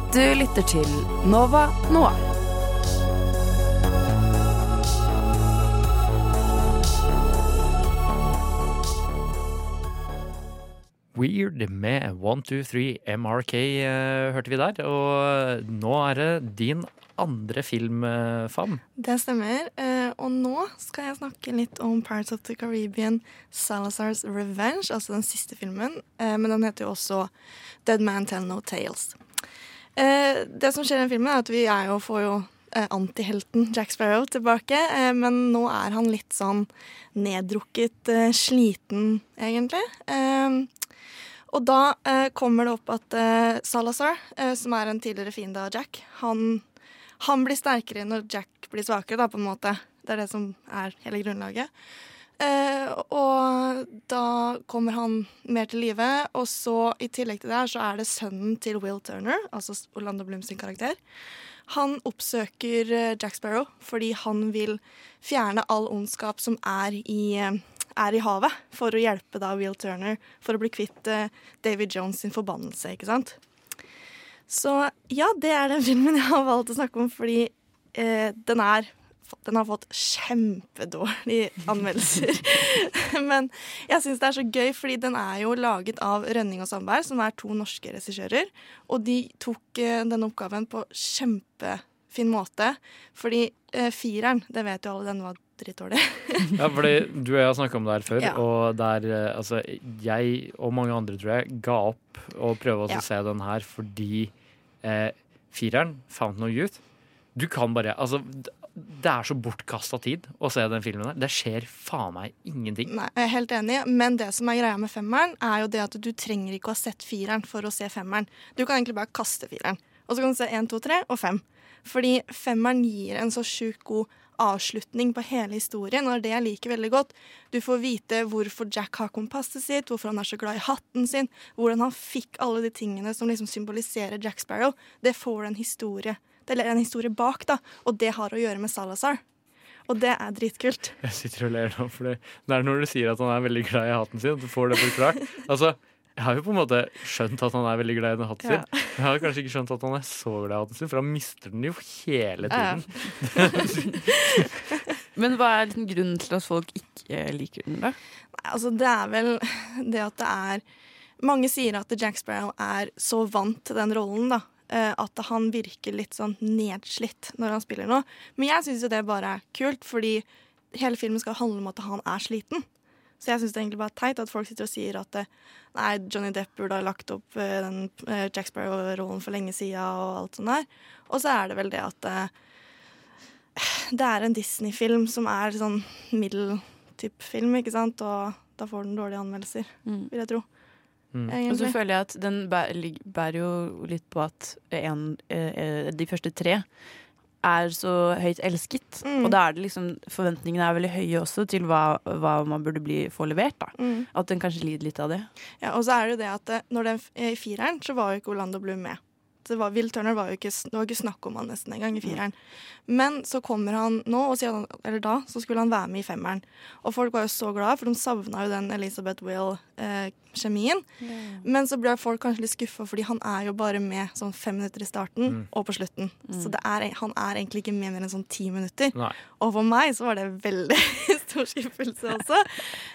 Du lytter til Nova Noir. Weird med 123 MRK eh, hørte vi der. Og nå er det din andre filmfan. Det stemmer. Eh, og nå skal jeg snakke litt om Pirates of the Caribbean Salazar's Revenge, altså den siste filmen. Eh, men den heter jo også Dead Man Tell No Tales. Eh, det som skjer i filmen, er at vi er jo, får jo eh, antihelten Jack Sparrow tilbake. Eh, men nå er han litt sånn neddrukket, sliten, egentlig. Og da kommer det opp at Salazar, som er en tidligere fiende av Jack, han, han blir sterkere når Jack blir svakere, da, på en måte. Det er det som er hele grunnlaget. Eh, og da kommer han mer til live, og så i tillegg til det her så er det sønnen til Will Turner, altså Orlando Bloom sin karakter. Han oppsøker eh, Jack Sparrow fordi han vil fjerne all ondskap som er i, eh, er i havet, for å hjelpe da Will Turner for å bli kvitt eh, David Jones sin forbannelse, ikke sant? Så ja, det er den filmen jeg har valgt å snakke om fordi eh, den er den har fått kjempedårlige anmeldelser. Men jeg syns det er så gøy, fordi den er jo laget av Rønning og Sandberg, som er to norske regissører. Og de tok eh, denne oppgaven på kjempefin måte. Fordi eh, fireren, det vet jo alle, den var drittdårlig. Ja, fordi du og jeg har snakka om det her før, Ja. og der eh, Altså, jeg og mange andre, tror jeg, ga opp å prøve å Ja. se den her fordi eh, fireren, Fountain of Youth Du kan bare Altså, det er så bortkasta tid å se den filmen der. Det skjer faen meg ingenting. Nei, jeg er helt enig, men det som er greia med femmeren, er jo det at du trenger ikke å ha sett fireren for å se femmeren. Du kan egentlig bare kaste fireren, og så kan du se én, to, tre og fem. Fordi femmeren gir en så sjukt god avslutning på hele historien, og det jeg liker veldig godt. Du får vite hvorfor Jack har kompasset sitt, hvorfor han er så glad i hatten sin, hvordan han fikk alle de tingene som liksom symboliserer Jack Sparrow. Det får en historie det er en historie bak, da, og det har å gjøre med Salazar. Og det er dritkult. Jeg sitter og ler nå, for det det er når du sier at han er veldig glad i hatten sin, at du får det forklart. Altså, jeg har jo på en måte skjønt at han er veldig glad i den hatten Ja. sin. Jeg har kanskje ikke skjønt at han er så glad i hatten sin, for han mister den jo hele Ja, tiden. Men hva er liksom grunnen til at folk ikke liker den, da? Nei, altså det er vel det at det er Mange sier at Jack Sparrow er så vant til den rollen, da. Eh, At han virker litt sånn nedslitt når han spiller noe. Men jeg syns jo det bare er kult, fordi hele filmen skal handle om at han er sliten. Så jeg syns det egentlig bare er teit at folk sitter og sier at eh, nei, Johnny Depp burde ha lagt opp eh, den Jack Sparrow-rollen for lenge sida og alt sånt der. Og så er det vel det at det er en Disney-film som er sånn middel-type-film, ikke sant? Og da får den dårlige anmeldelser, vil jeg tro. Og så føler jeg at den bærer, bærer jo litt på at en, eh, eh, de første tre er så høyt elsket. Mm. Og da er det liksom Forventningene er veldig høye også til hva, hva man burde bli, få levert. da Mm. At den kanskje lider litt av det. Ja, og så er det jo det at eh, når den, i fireren så var jo ikke Orlando Bloom med. Det var, Will Turner var jo ikke, det var ikke snakk om han nesten engang i fireren. Men så kommer han nå, og siden eller da, så skulle han være med i femmeren. Og folk var jo så glade, for de savna jo den Elizabeth Will-kjemien. Men så ble folk kanskje litt skuffa, fordi han er jo bare med sånn fem minutter i starten Mm. og på slutten. Mm. Så det er, han er egentlig ikke med mer enn sånn ti minutter. Nei. Og for meg så var det veldig stor skuffelse også.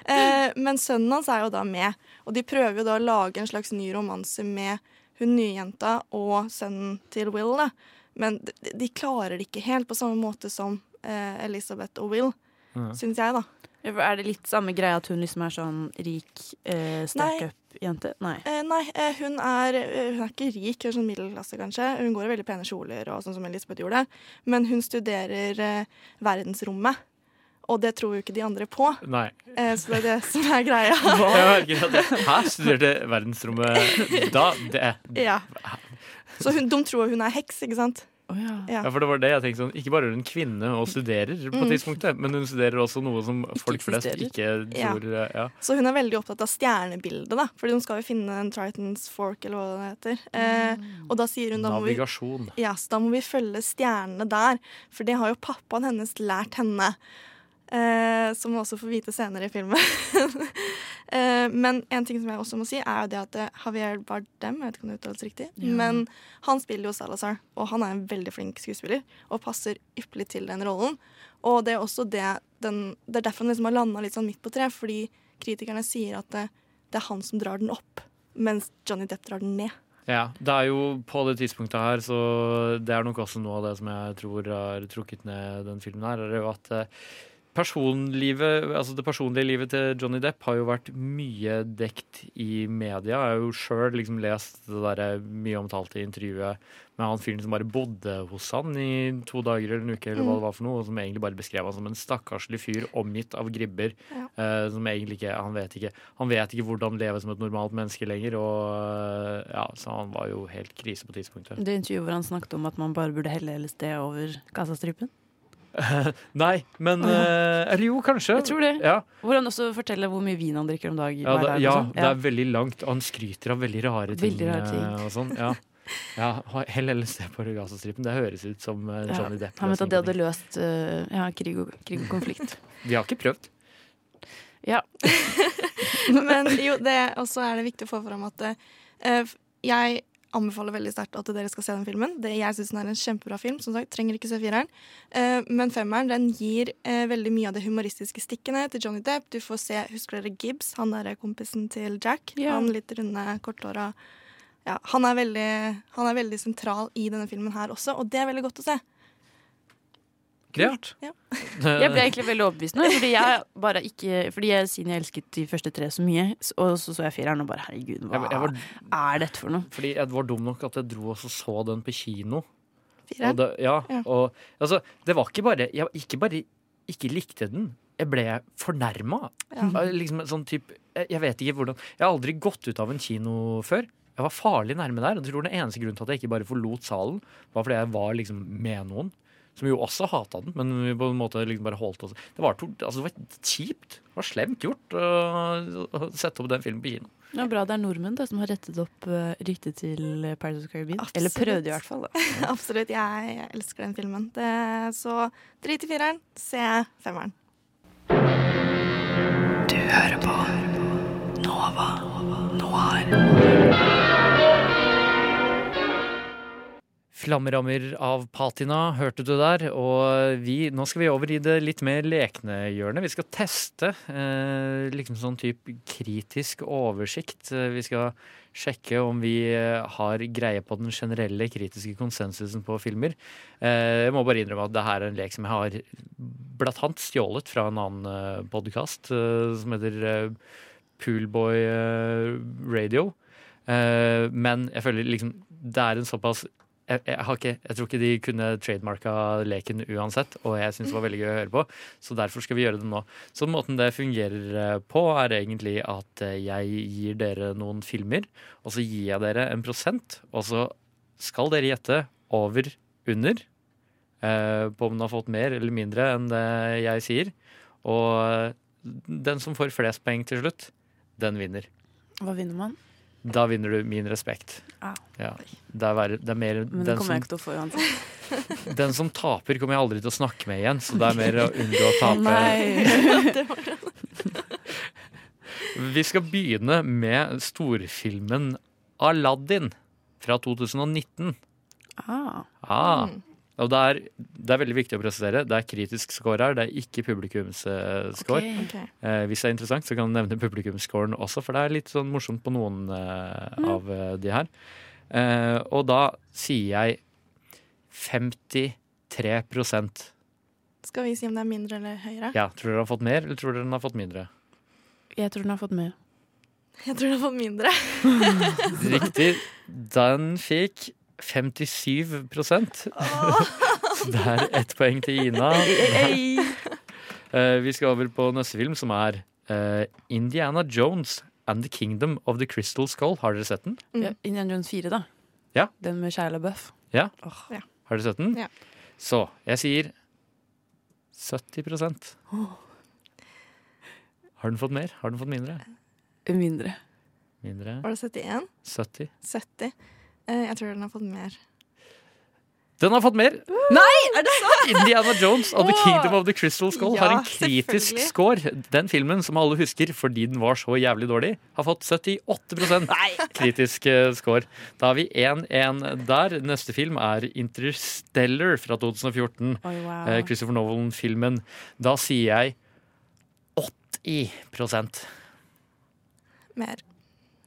Eh, men sønnen hans er jo da med, og de prøver jo da å lage en slags ny romanse med hun nye jenta og sønnen til Will. da. Men de, de klarer det ikke helt på samme måte som eh, Elizabeth og Will, mm. syns jeg, da. Er det litt samme greia at hun liksom er sånn rik eh, startup-jente? Nei. Eh, nei, eh, hun, er, eh, hun er ikke rik, hun er sånn middelklasse kanskje. Hun går i veldig pene kjoler, og sånn som Elisabeth gjorde. Men hun studerer eh, verdensrommet. Og det tror jo ikke de andre på. Nei. Eh, så det er det som er greia. Hæ? Studerte verdensrommet da? Det Ja. Så hun, de tror hun er heks, ikke sant? Ja. Ja, for det var det jeg tenkte sånn Ikke bare er hun kvinne og studerer på Mm. tidspunktet, men hun studerer også noe som folk flest ikke tror ja. ja. Så hun er veldig opptatt av stjernebildet, da. Fordi hun skal jo finne en Tritons Fork, eller hva det heter. Eh, og da sier hun da må vi, Navigasjon. ja, så da må vi følge stjernene der. For det har jo pappaen hennes lært henne. Eh, som vi også får vite senere i filmen. eh, men en ting som jeg også må si, er jo det at eh, Javier Bardem Jeg vet ikke om det uttales riktig, Ja. men han spiller jo Salazar, og han er en veldig flink skuespiller og passer ypperlig til den rollen. Og det er også det den, Det er derfor han liksom har landa litt sånn midt på tre, fordi kritikerne sier at det, det er han som drar den opp, mens Johnny Depp drar den ned. Ja, det er jo på det tidspunktet her, så det er nok også noe av det som jeg tror har trukket ned den filmen her, er jo at eh, altså det personlige livet til Johnny Depp har jo vært mye dekt i media. Jeg har jo sjøl liksom lest det der mye omtalte intervjuet med han fyren som bare bodde hos han i to dager eller en uke, eller hva Mm. det var for noe, og som egentlig bare beskrev han som en stakkarslig fyr omgitt av gribber. Ja. Uh, som egentlig ikke Han vet ikke Han vet ikke hvordan leve som et normalt menneske lenger, og eh, ja, så han var jo helt krise på tidspunktet. Det intervjuet hvor han snakket om at man bare burde helle LSD over Gazastripen. Nei, men eh, Eller jo, kanskje. Jeg tror det. Ja. Hvor han også forteller hvor mye vin han drikker om dag, Ja, det, ja, sånn. det er veldig langt, og han skryter av veldig rare ting. Veldig rare ting. eh, Og sånn, ja. ja, Hell LSD på Gazastripen, det høres ut som eh. Johnny Depp. Han mente at det hadde løst uh, ja, krig, og, krig og konflikt. Vi har ikke prøvd. Ja. Men jo, det, også er det viktig å få fram at uh, jeg anbefaler veldig sterkt at dere skal se den filmen. Det, jeg syns den er en kjempebra film. Som sagt, trenger ikke se fireren. Eh, men femmeren den gir eh, veldig mye av det humoristiske stikkene til Johnny Depp. Du får se, Husker dere Gibbs? Han er kompisen til Jack. Yeah. Han litt runde, korthåra. Ja, han, er veldig, han er veldig sentral i denne filmen her også, og det er veldig godt å se. Kult. Ja. Jeg ble egentlig veldig overbevist nå, fordi jeg bare ikke Fordi jeg, siden jeg elsket de første tre så mye, og så så jeg fireren og bare herregud, hva Jeg, jeg var, er dette for noe? fordi jeg var dum nok at jeg dro og så så den på kino. Fireren? Og det, ja, Ja. og altså, det var ikke bare Jeg ikke bare ikke likte den, jeg ble fornærma. Ja. Liksom en sånn typ, jeg, jeg vet ikke hvordan Jeg har aldri gått ut av en kino før. Jeg var farlig nærme der. Og jeg tror den eneste grunnen til at jeg ikke bare forlot salen, var fordi jeg var liksom med noen. Som jo også hata den, men vi på en måte liksom bare holdt oss Det var, to, altså det var kjipt. Det var slemt gjort å, å sette opp den filmen på kino. Er bra det er nordmenn da, som har rettet opp uh, ryktet til Paradise Caribbean. Absolutt. Eller prøvde i hvert fall. Da. Absolutt. Jeg, jeg elsker den filmen. Det, så drit i fireren, se femmeren. Du hører på Nova Noir. Flammerammer av patina hørte du der, og vi, nå skal vi over i det litt mer lekne hjørnet. Vi skal teste eh, liksom sånn type kritisk oversikt. Eh, Vi skal sjekke om vi eh, har greie på den generelle kritiske konsensusen på filmer. Eh, jeg må bare innrømme at det her er en lek som jeg har blant annet stjålet fra en annen eh, podkast eh, som heter Poolboy Radio. Men jeg føler liksom det er en såpass jeg, jeg, ikke, jeg tror ikke de kunne trademarka leken uansett, og jeg syns det var veldig gøy å høre på. Så derfor skal vi gjøre det nå. Så måten det fungerer eh, på, er egentlig at eh, jeg gir dere noen filmer, og så gir jeg dere en prosent, og så skal dere gjette over, under, eh, på om den har fått mer eller mindre enn det jeg sier. Og eh, den som får flest poeng til slutt, den vinner. Hva vinner man? Da vinner du min respekt. Ah. Ja, det, er, verre- det er mer Men det den kommer jeg ikke til å få uansett. den som taper, kommer jeg aldri til å snakke med igjen. Så det er mer å unngå å tape. nei! Vi skal begynne med storfilmen Aladdin fra 2019. Ah. Ah. Mm. Og det er, det er veldig viktig å presisere. Det er kritisk score her, det er ikke publikumsscore. Okay, okay. Eh, hvis det er interessant, så kan du nevne publikumsscoren også, for det er litt sånn morsomt på noen eh, av eh, de her. Eh, og da sier jeg 53% Skal vi si om det er mindre eller høyere? Ja, Tror dere har fått mer, eller tror dere den har fått mindre? Jeg tror den har fått mer. Jeg tror den har fått mindre. Riktig. Den fikk 57 Så det er ett poeng til Ina. Uh, vi skal over på neste film, som er uh, Indiana Jones and the Kingdom of the Crystal Skull. Har dere sett den? Ja, Indiana Jones 4, da. Ja. Den med Shia LaBeouf. Ja. Ja. Har dere sett den? Ja. Så jeg sier 70 oh. Har den fått mer? Har den fått mindre? Mindre. Mindre? Var det 71? 70. 70? Eh, jeg tror den har fått mer. Den har fått mer! Nei, er det sant? Indiana Jones og The Kingdom of the Crystal Skull har en kritisk score. Den filmen som alle husker fordi den var så jævlig dårlig, har fått 78% kritisk eh, score. Da har vi 1-1 der. Neste film er Interstellar fra 2014. Oh, wow. Eh, Christopher Nolan-filmen. Da sier jeg 80% Mer.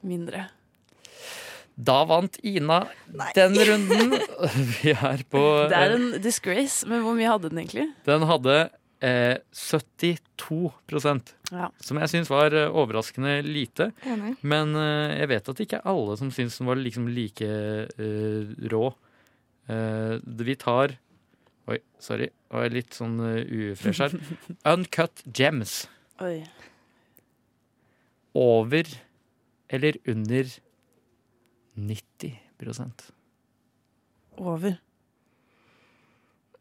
Mindre. Da vant Ina den runden. Vi er på Det er en disgrace, men hvor mye hadde den egentlig? Den hadde eh, 72 Ja. som jeg syns var eh, overraskende lite. Enig. Men eh, jeg vet at det ikke er alle som syns den var liksom like eh, rå. Eh, vi tar Oi, sorry. Jeg er litt sånn uh, ufresh her. Uncut gems. Oi. Over eller under 90% Over.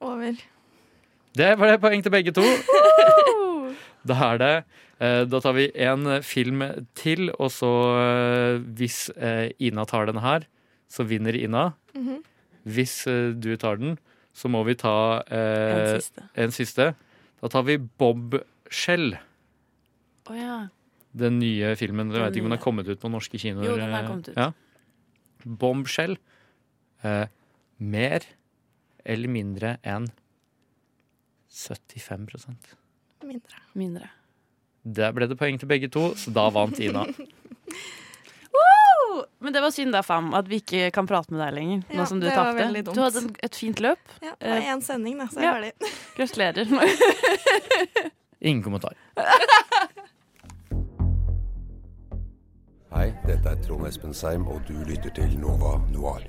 Over. Det var det poeng til begge to. Da er det eh, Da tar vi en film til, og så eh, hvis eh, Ina tar den her, så vinner Ina. Mhm. Hvis eh, du tar den, så må vi ta eh, En siste. en siste. Da tar vi Bombshell. Oh, ja. Den nye filmen. Jeg vet ikke om den har kommet ut på norske kinoer. Jo, den har eh, kommet ut. Ja. Bombshell. Eh, mer eller mindre enn 75% Mindre. Mindre. Der ble det poeng til begge to, så da vant Ina. Woo! Men det var synd da, Fam, at vi ikke kan prate med deg lenger. Ja, nå som du tapte. Du hadde et fint løp. Ja, det var Eh, én sending, da, så er jeg ja. ferdig. Gratulerer. Ingen kommentar. Hei, dette er Trond Espen Seim, og du lytter til Nova Noir.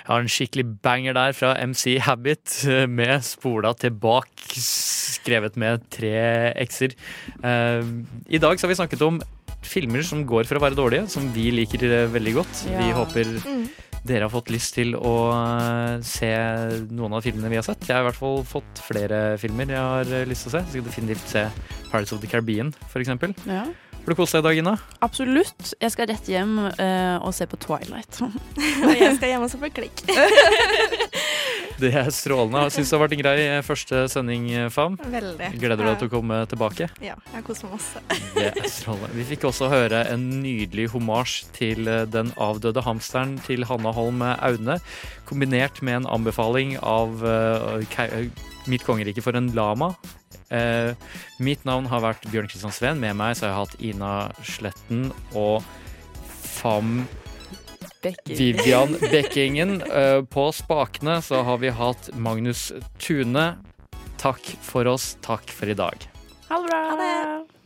Jeg har en skikkelig banger der fra MC Habit eh, med spola tilbake, skrevet med tre x-er. Eh, I dag så har vi snakket om filmer som går for å være dårlige, som vi liker eh, veldig godt. Vi håper Mm. Dere har fått lyst til å eh, se noen av filmene vi har sett. Jeg har i hvert fall fått flere filmer jeg har eh, lyst til å se. Jeg skal definitivt se Pirates of the Caribbean, eksempel. Ja. Har du kost deg i dag, Ina? Absolutt. Jeg skal rett hjem uh, og se på Twilight. Og jeg skal hjem og se på Klikk. Det er strålende. Jeg Syns det har vært en grei eh, første sending, eh, Fam. Veldig. Gleder du deg til å komme tilbake? Ja, jeg har kost meg masse. Det er strålende. Vi fikk også høre en nydelig homasj til den avdøde hamsteren til Hanna Holm Aune, kombinert med en anbefaling av uh, Mitt kongerike for en lama. Eh, mitt navn har vært Bjørn Kristian Sveen. Med meg så har jeg hatt Ina Sletten og Fam Bekking. Vivian Bekkingen. Eh, på spakene så har vi hatt Magnus Tune. Takk for oss. Takk for i dag. Ha det bra.